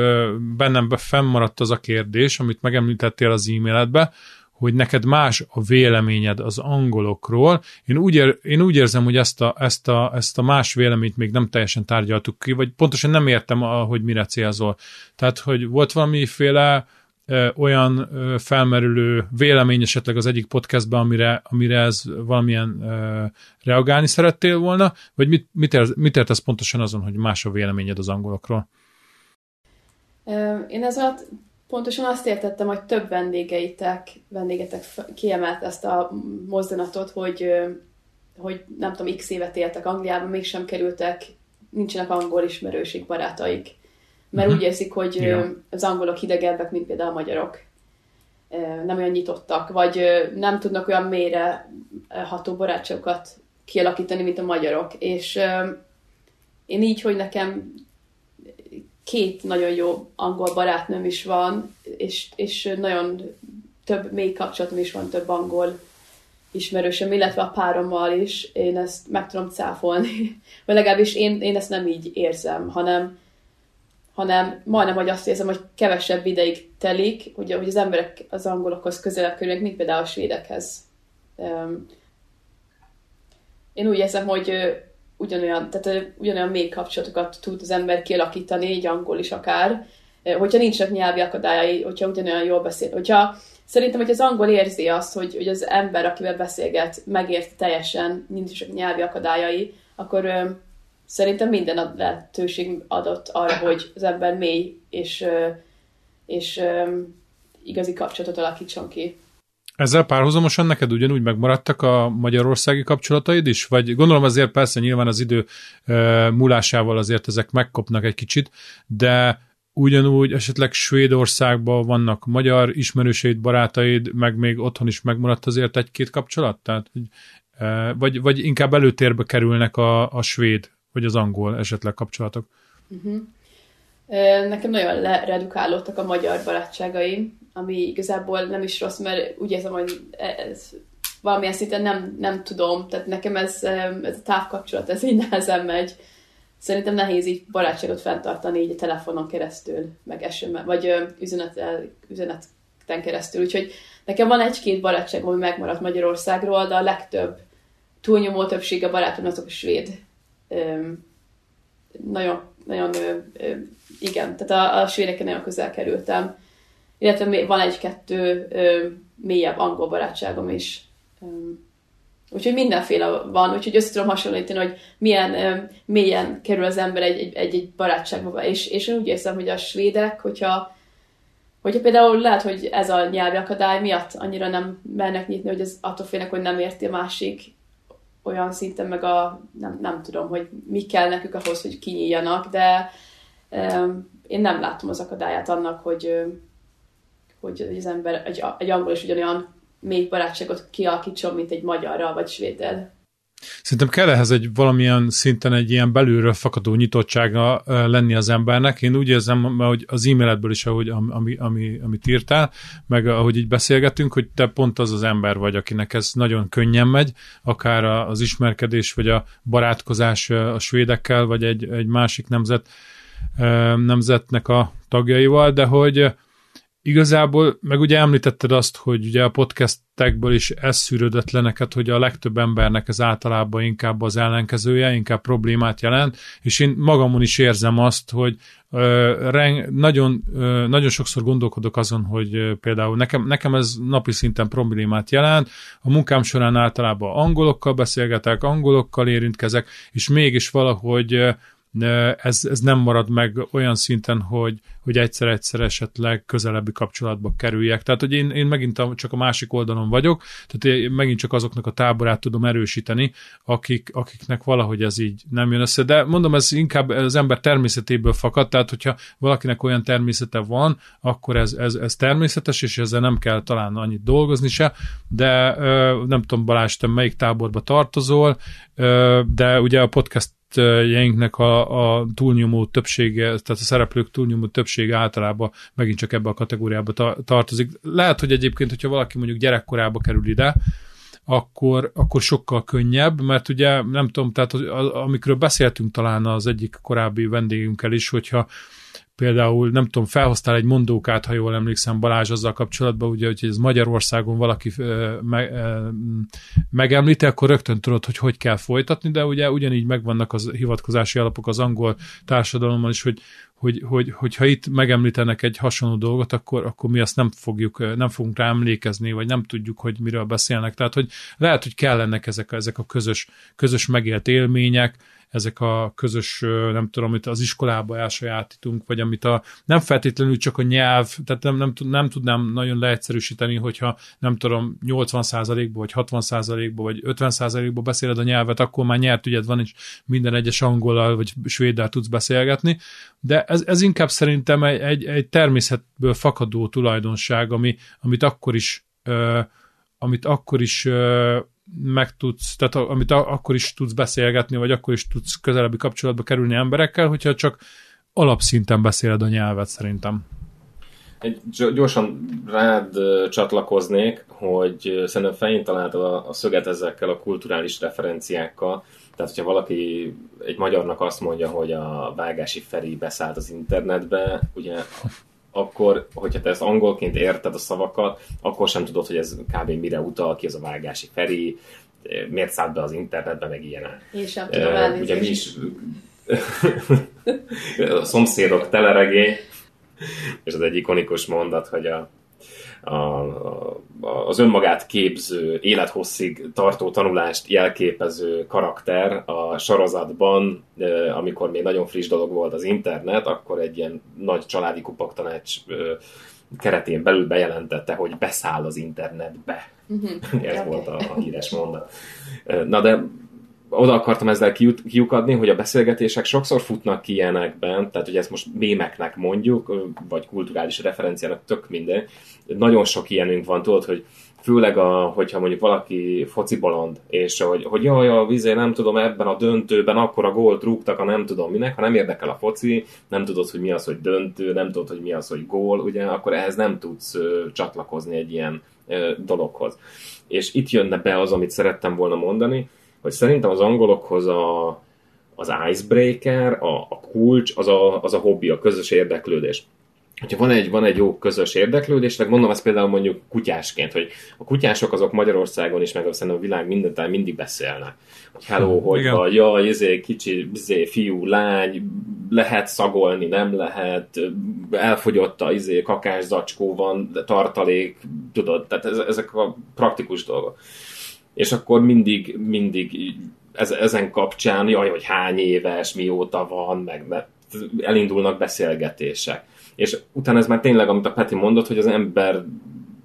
bennem fennmaradt az a kérdés, amit megemlítettél az e-mailedbe, hogy neked más a véleményed az angolokról. Én úgy, ér, én úgy érzem, hogy ezt a, ezt, a, ezt a más véleményt még nem teljesen tárgyaltuk ki, vagy pontosan nem értem, hogy mire célzol. Tehát, hogy volt valamiféle ö, olyan felmerülő vélemény esetleg az egyik podcastban, amire, amire ez valamilyen reagálni szerettél volna, vagy mit, mit, ér, mit értesz pontosan azon, hogy más a véleményed az angolokról? Én ez alatt Pontosan azt értettem, hogy több vendégeitek, vendégetek kiemelt ezt a mozdulatot, hogy, hogy nem tudom, x évet éltek Angliában, mégsem kerültek, nincsenek angol ismerőség barátaik. Mert uh-huh. úgy érzik, hogy ja. az angolok hidegebbek, mint például a magyarok. Nem olyan nyitottak, vagy nem tudnak olyan mélyre ható barátságokat kialakítani, mint a magyarok. És én így, hogy nekem két nagyon jó angol barátnőm is van, és, és nagyon több mély kapcsolatom is van több angol ismerősöm, illetve a párommal is, én ezt meg tudom cáfolni. Vagy legalábbis én, én ezt nem így érzem, hanem, hanem majdnem, hogy azt érzem, hogy kevesebb ideig telik, hogy, hogy az emberek az angolokhoz közelebb kerülnek, mint például a svédekhez. Én úgy érzem, hogy ugyanolyan, tehát ugyanolyan mély kapcsolatokat tud az ember kialakítani, egy angol is akár, hogyha nincsenek nyelvi akadályai, hogyha ugyanolyan jól beszél. Hogyha szerintem, hogy az angol érzi azt, hogy, hogy az ember, akivel beszélget, megérti teljesen, nincsenek nyelvi akadályai, akkor szerintem minden ad lehetőség adott arra, hogy az ember mély és, és igazi kapcsolatot alakítson ki. Ezzel párhuzamosan neked ugyanúgy megmaradtak a magyarországi kapcsolataid is? Vagy gondolom azért persze nyilván az idő múlásával azért ezek megkopnak egy kicsit, de ugyanúgy esetleg Svédországban vannak magyar ismerőseid, barátaid, meg még otthon is megmaradt azért egy-két kapcsolat? Tehát, vagy, vagy inkább előtérbe kerülnek a, a svéd, vagy az angol esetleg kapcsolatok? Uh-huh. Nekem nagyon leredukálódtak a magyar barátságaim, ami igazából nem is rossz, mert úgy érzem, hogy ez valamilyen szinten nem, nem tudom, tehát nekem ez, ez a távkapcsolat, ez így nehezen megy. Szerintem nehéz így barátságot fenntartani így a telefonon keresztül, meg SMS, vagy üzenet, üzeneten keresztül. Úgyhogy nekem van egy-két barátság, ami megmaradt Magyarországról, de a legtöbb, túlnyomó többsége barátom azok a svéd. Nagyon, nagyon, igen, tehát a, a svédekkel nagyon közel kerültem illetve van egy-kettő mélyebb angol barátságom is. Úgyhogy mindenféle van, úgyhogy össze tudom hasonlítani, hogy milyen ö, mélyen kerül az ember egy, egy, egy, egy barátságba. És, és én úgy érzem, hogy a svédek, hogyha, hogyha például lehet, hogy ez a nyelvi akadály miatt annyira nem mernek nyitni, hogy ez attól félnek, hogy nem érti a másik olyan szinten, meg a, nem, nem tudom, hogy mi kell nekük ahhoz, hogy kinyíljanak, de én nem látom az akadályát annak, hogy, hogy, az ember egy, egy angol is ugyanolyan még barátságot kialakítson, mint egy magyarral vagy svéddel. Szerintem kell ehhez egy valamilyen szinten egy ilyen belülről fakadó nyitottsága lenni az embernek. Én úgy érzem, hogy az e-mailedből is, ahogy, ami, ami, amit írtál, meg ahogy így beszélgetünk, hogy te pont az az ember vagy, akinek ez nagyon könnyen megy, akár az ismerkedés, vagy a barátkozás a svédekkel, vagy egy, egy másik nemzet, nemzetnek a tagjaival, de hogy Igazából, meg ugye említetted azt, hogy ugye a podcastekből is ez szűrődött le neked, hogy a legtöbb embernek ez általában inkább az ellenkezője, inkább problémát jelent, és én magamon is érzem azt, hogy ö, reng, nagyon, ö, nagyon sokszor gondolkodok azon, hogy ö, például nekem, nekem ez napi szinten problémát jelent, a munkám során általában angolokkal beszélgetek, angolokkal érintkezek, és mégis valahogy ez, ez nem marad meg olyan szinten, hogy, hogy egyszer-egyszer esetleg közelebbi kapcsolatba kerüljek. Tehát, hogy én, én megint a, csak a másik oldalon vagyok, tehát én megint csak azoknak a táborát tudom erősíteni, akik, akiknek valahogy ez így nem jön össze. De mondom, ez inkább az ember természetéből fakad, tehát hogyha valakinek olyan természete van, akkor ez, ez, ez természetes, és ezzel nem kell talán annyit dolgozni se, de nem tudom, Balázs, te melyik táborba tartozol, de ugye a podcast jeinknek a, a túlnyomó többsége, tehát a szereplők túlnyomó többsége általában megint csak ebbe a kategóriába ta- tartozik. Lehet, hogy egyébként, hogyha valaki mondjuk gyerekkorába kerül ide, akkor, akkor sokkal könnyebb, mert ugye nem tudom, tehát amikről beszéltünk talán az egyik korábbi vendégünkkel is, hogyha például, nem tudom, felhoztál egy mondókát, ha jól emlékszem Balázs azzal kapcsolatban, ugye, hogy ez Magyarországon valaki me, megemlíti, akkor rögtön tudod, hogy hogy kell folytatni, de ugye ugyanígy megvannak az hivatkozási alapok az angol társadalomban is, hogy, hogy, hogy, hogyha itt megemlítenek egy hasonló dolgot, akkor, akkor mi azt nem fogjuk, nem fogunk rá emlékezni, vagy nem tudjuk, hogy miről beszélnek. Tehát, hogy lehet, hogy kellenek ezek, ezek a közös, közös megélt élmények, ezek a közös, nem tudom, amit az iskolába elsajátítunk, vagy amit a, nem feltétlenül csak a nyelv, tehát nem, nem, nem tudnám nagyon leegyszerűsíteni, hogyha nem tudom, 80%-ba, vagy 60%-ba, vagy 50%-ba beszéled a nyelvet, akkor már nyert ügyed van, és minden egyes angolal, vagy svéddel tudsz beszélgetni, de ez, ez inkább szerintem egy, egy, egy természetből fakadó tulajdonság, ami, amit akkor is uh, amit akkor is uh, meg tudsz, tehát amit akkor is tudsz beszélgetni, vagy akkor is tudsz közelebbi kapcsolatba kerülni emberekkel, hogyha csak alapszinten beszéled a nyelvet szerintem. Egy gyorsan rád csatlakoznék, hogy szerintem fején találtad a, a szöget ezekkel a kulturális referenciákkal. Tehát, hogyha valaki egy magyarnak azt mondja, hogy a Vágási Feri beszállt az internetbe, ugye akkor, hogyha te ezt angolként érted a szavakat, akkor sem tudod, hogy ez kb. mire utal, ki az a vágási Feri, miért szállt be az internetbe, meg ilyenek. Én sem tudom uh, Ugye mi is a szomszédok teleregény, és az egy ikonikus mondat, hogy a, a, a, az önmagát képző, élethosszig tartó tanulást jelképező karakter a sorozatban, amikor még nagyon friss dolog volt az internet, akkor egy ilyen nagy családi kupaktanács keretén belül bejelentette, hogy beszáll az internetbe. Uh-huh. Ez okay. volt a, a híres mondat. Na de oda akartam ezzel kiukadni, hogy a beszélgetések sokszor futnak ki ilyenekben, tehát hogy ezt most mémeknek mondjuk, vagy kulturális referenciának, tök minden. Nagyon sok ilyenünk van, tudod, hogy főleg, a, hogyha mondjuk valaki foci bolond, és hogy, hogy jaj, a vizé nem tudom, ebben a döntőben akkor a gólt rúgtak, a nem tudom minek, ha nem érdekel a foci, nem tudod, hogy mi az, hogy döntő, nem tudod, hogy mi az, hogy gól, ugye, akkor ehhez nem tudsz csatlakozni egy ilyen dologhoz. És itt jönne be az, amit szerettem volna mondani, hogy szerintem az angolokhoz a, az icebreaker, a, a kulcs, az a, az a hobbi, a közös érdeklődés. Hogyha van egy, van egy jó közös érdeklődés, meg mondom ezt például mondjuk kutyásként, hogy a kutyások azok Magyarországon is, meg szerintem a világ minden mindig beszélnek. Hogy hello, hm, hogy van, jaj, izé, kicsi, izé, fiú, lány, lehet szagolni, nem lehet, elfogyott a izé, kakás zacskó van, tartalék, tudod, tehát ezek a praktikus dolgok és akkor mindig, mindig ez, ezen kapcsán, jaj, hogy hány éves, mióta van, meg elindulnak beszélgetések. És utána ez már tényleg, amit a Peti mondott, hogy az ember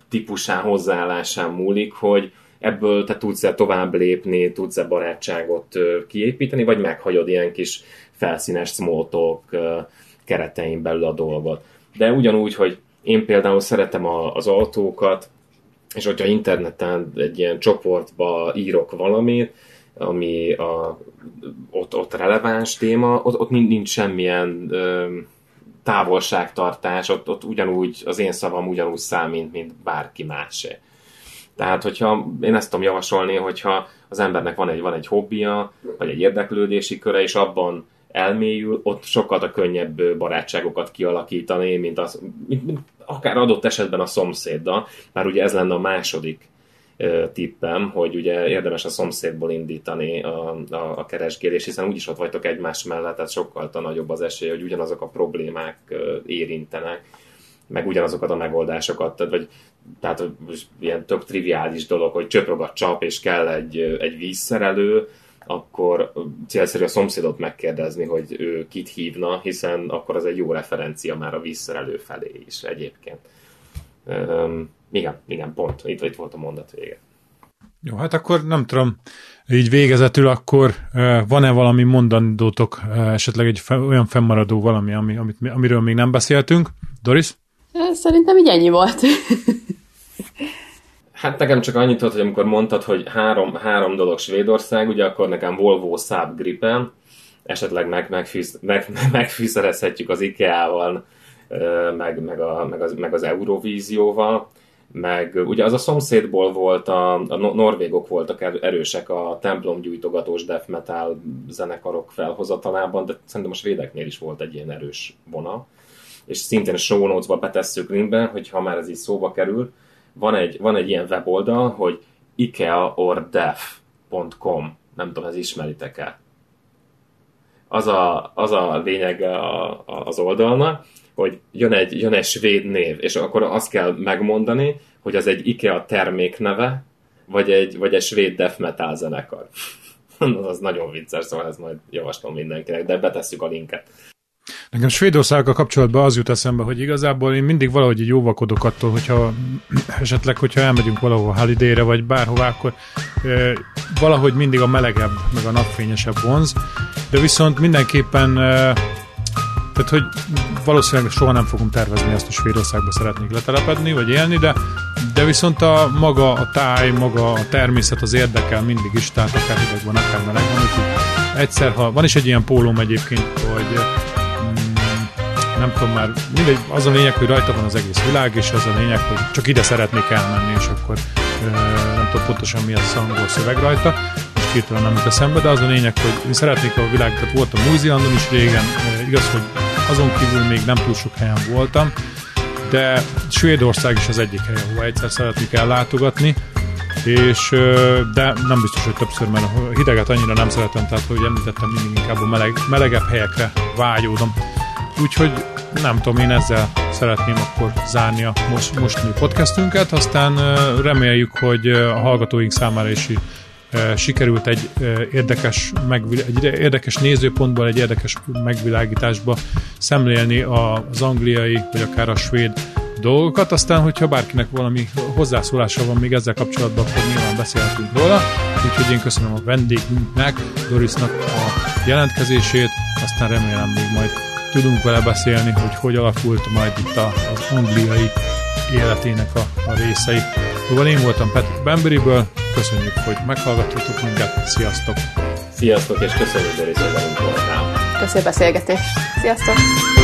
típusán, hozzáállásán múlik, hogy ebből te tudsz-e tovább lépni, tudsz-e barátságot kiépíteni, vagy meghagyod ilyen kis felszínes small talk keretein belül a dolgot. De ugyanúgy, hogy én például szeretem az autókat, és hogyha interneten egy ilyen csoportba írok valamit, ami a, ott, ott releváns téma, ott, ott nincs semmilyen ö, távolságtartás, ott, ott ugyanúgy az én szavam ugyanúgy számít, mint bárki másé. Tehát, hogyha én ezt tudom javasolni, hogyha az embernek van egy, van egy hobbija, vagy egy érdeklődési köre, és abban elmélyül, ott sokkal a könnyebb barátságokat kialakítani, mint, az, mint, mint akár adott esetben a szomszéddal, már ugye ez lenne a második tippem, hogy ugye érdemes a szomszédból indítani a, a, a keresgélés, hiszen úgyis ott vagytok egymás mellett, tehát sokkal nagyobb az esély, hogy ugyanazok a problémák érintenek, meg ugyanazokat a megoldásokat, tehát, vagy, tehát ilyen tök triviális dolog, hogy csöprog a csap, és kell egy, egy vízszerelő, akkor célszerű a szomszédot megkérdezni, hogy ő kit hívna, hiszen akkor az egy jó referencia már a vízszerelő felé is egyébként. Um, igen, igen, pont. Itt, itt volt a mondat vége. Jó, hát akkor nem tudom, így végezetül akkor van-e valami mondandótok, esetleg egy olyan fennmaradó valami, ami, amit, amiről még nem beszéltünk? Doris? Szerintem így ennyi volt. Hát nekem csak annyit volt, hogy amikor mondtad, hogy három, három dolog Svédország, ugye akkor nekem Volvo Saab Gripen, esetleg meg, megfűz, meg, megfűszerezhetjük az IKEA-val, meg, meg, a, meg, az, meg az Eurovízióval, meg ugye az a szomszédból volt, a, a norvégok voltak erősek a templomgyújtogatós death metal zenekarok felhozatalában, de szerintem a svédeknél is volt egy ilyen erős vonal. És szintén a show notes-ba betesszük linkbe, hogy ha már ez így szóba kerül, van egy, van egy ilyen weboldal, hogy ikeaordef.com, nem tudom, ez ismeritek-e. Az a, az a lényeg a, a, az oldalnak, hogy jön egy, jön egy svéd név, és akkor azt kell megmondani, hogy az egy IKEA termékneve, vagy egy, vagy egy svéd death metal zenekar. az nagyon vicces, szóval ez majd javaslom mindenkinek, de betesszük a linket. Nekem Svédországgal kapcsolatban az jut eszembe, hogy igazából én mindig valahogy így óvakodok attól, hogyha esetleg, hogyha elmegyünk valahol holiday vagy bárhová, akkor e, valahogy mindig a melegebb, meg a napfényesebb vonz, de viszont mindenképpen e, tehát, hogy valószínűleg soha nem fogom tervezni azt, hogy Svédországba szeretnék letelepedni, vagy élni, de, de viszont a maga a táj, maga a természet az érdekel mindig is, tehát akár hideg van, akár meleg van, úgyhogy egyszer, ha van is egy ilyen pólóm egyébként, hogy nem tudom már, mindegy, az a lényeg, hogy rajta van az egész világ, és az a lényeg, hogy csak ide szeretnék elmenni, és akkor nem tudom pontosan mi az angol szöveg rajta, most hirtelen nem jut eszembe, de az a lényeg, hogy szeretnék a világ, tehát voltam Új-Zélandon is régen, igaz, hogy azon kívül még nem túl sok helyen voltam, de Svédország is az egyik hely, ahol egyszer szeretnék ellátogatni, és, de nem biztos, hogy többször, mert a hideget annyira nem szeretem, tehát hogy említettem, mindig inkább a meleg, melegebb helyekre vágyódom. Úgyhogy nem tudom, én ezzel szeretném akkor zárni a most, mostani podcastünket, aztán reméljük, hogy a hallgatóink számára is sikerült egy érdekes, egy érdekes nézőpontból, egy érdekes megvilágításba szemlélni az angliai, vagy akár a svéd dolgokat, aztán, hogyha bárkinek valami hozzászólása van még ezzel kapcsolatban, akkor nyilván beszélhetünk róla, úgyhogy én köszönöm a vendégünknek, Dorisnak a jelentkezését, aztán remélem még majd tudunk vele beszélni, hogy hogy alakult majd itt az angliai életének a, a részei. Szóval én voltam Patrick Bemberiből, köszönjük, hogy meghallgattatok minket, sziasztok! Sziasztok, és köszönjük, hogy voltál! Köszönjük a beszélgetést! Sziasztok!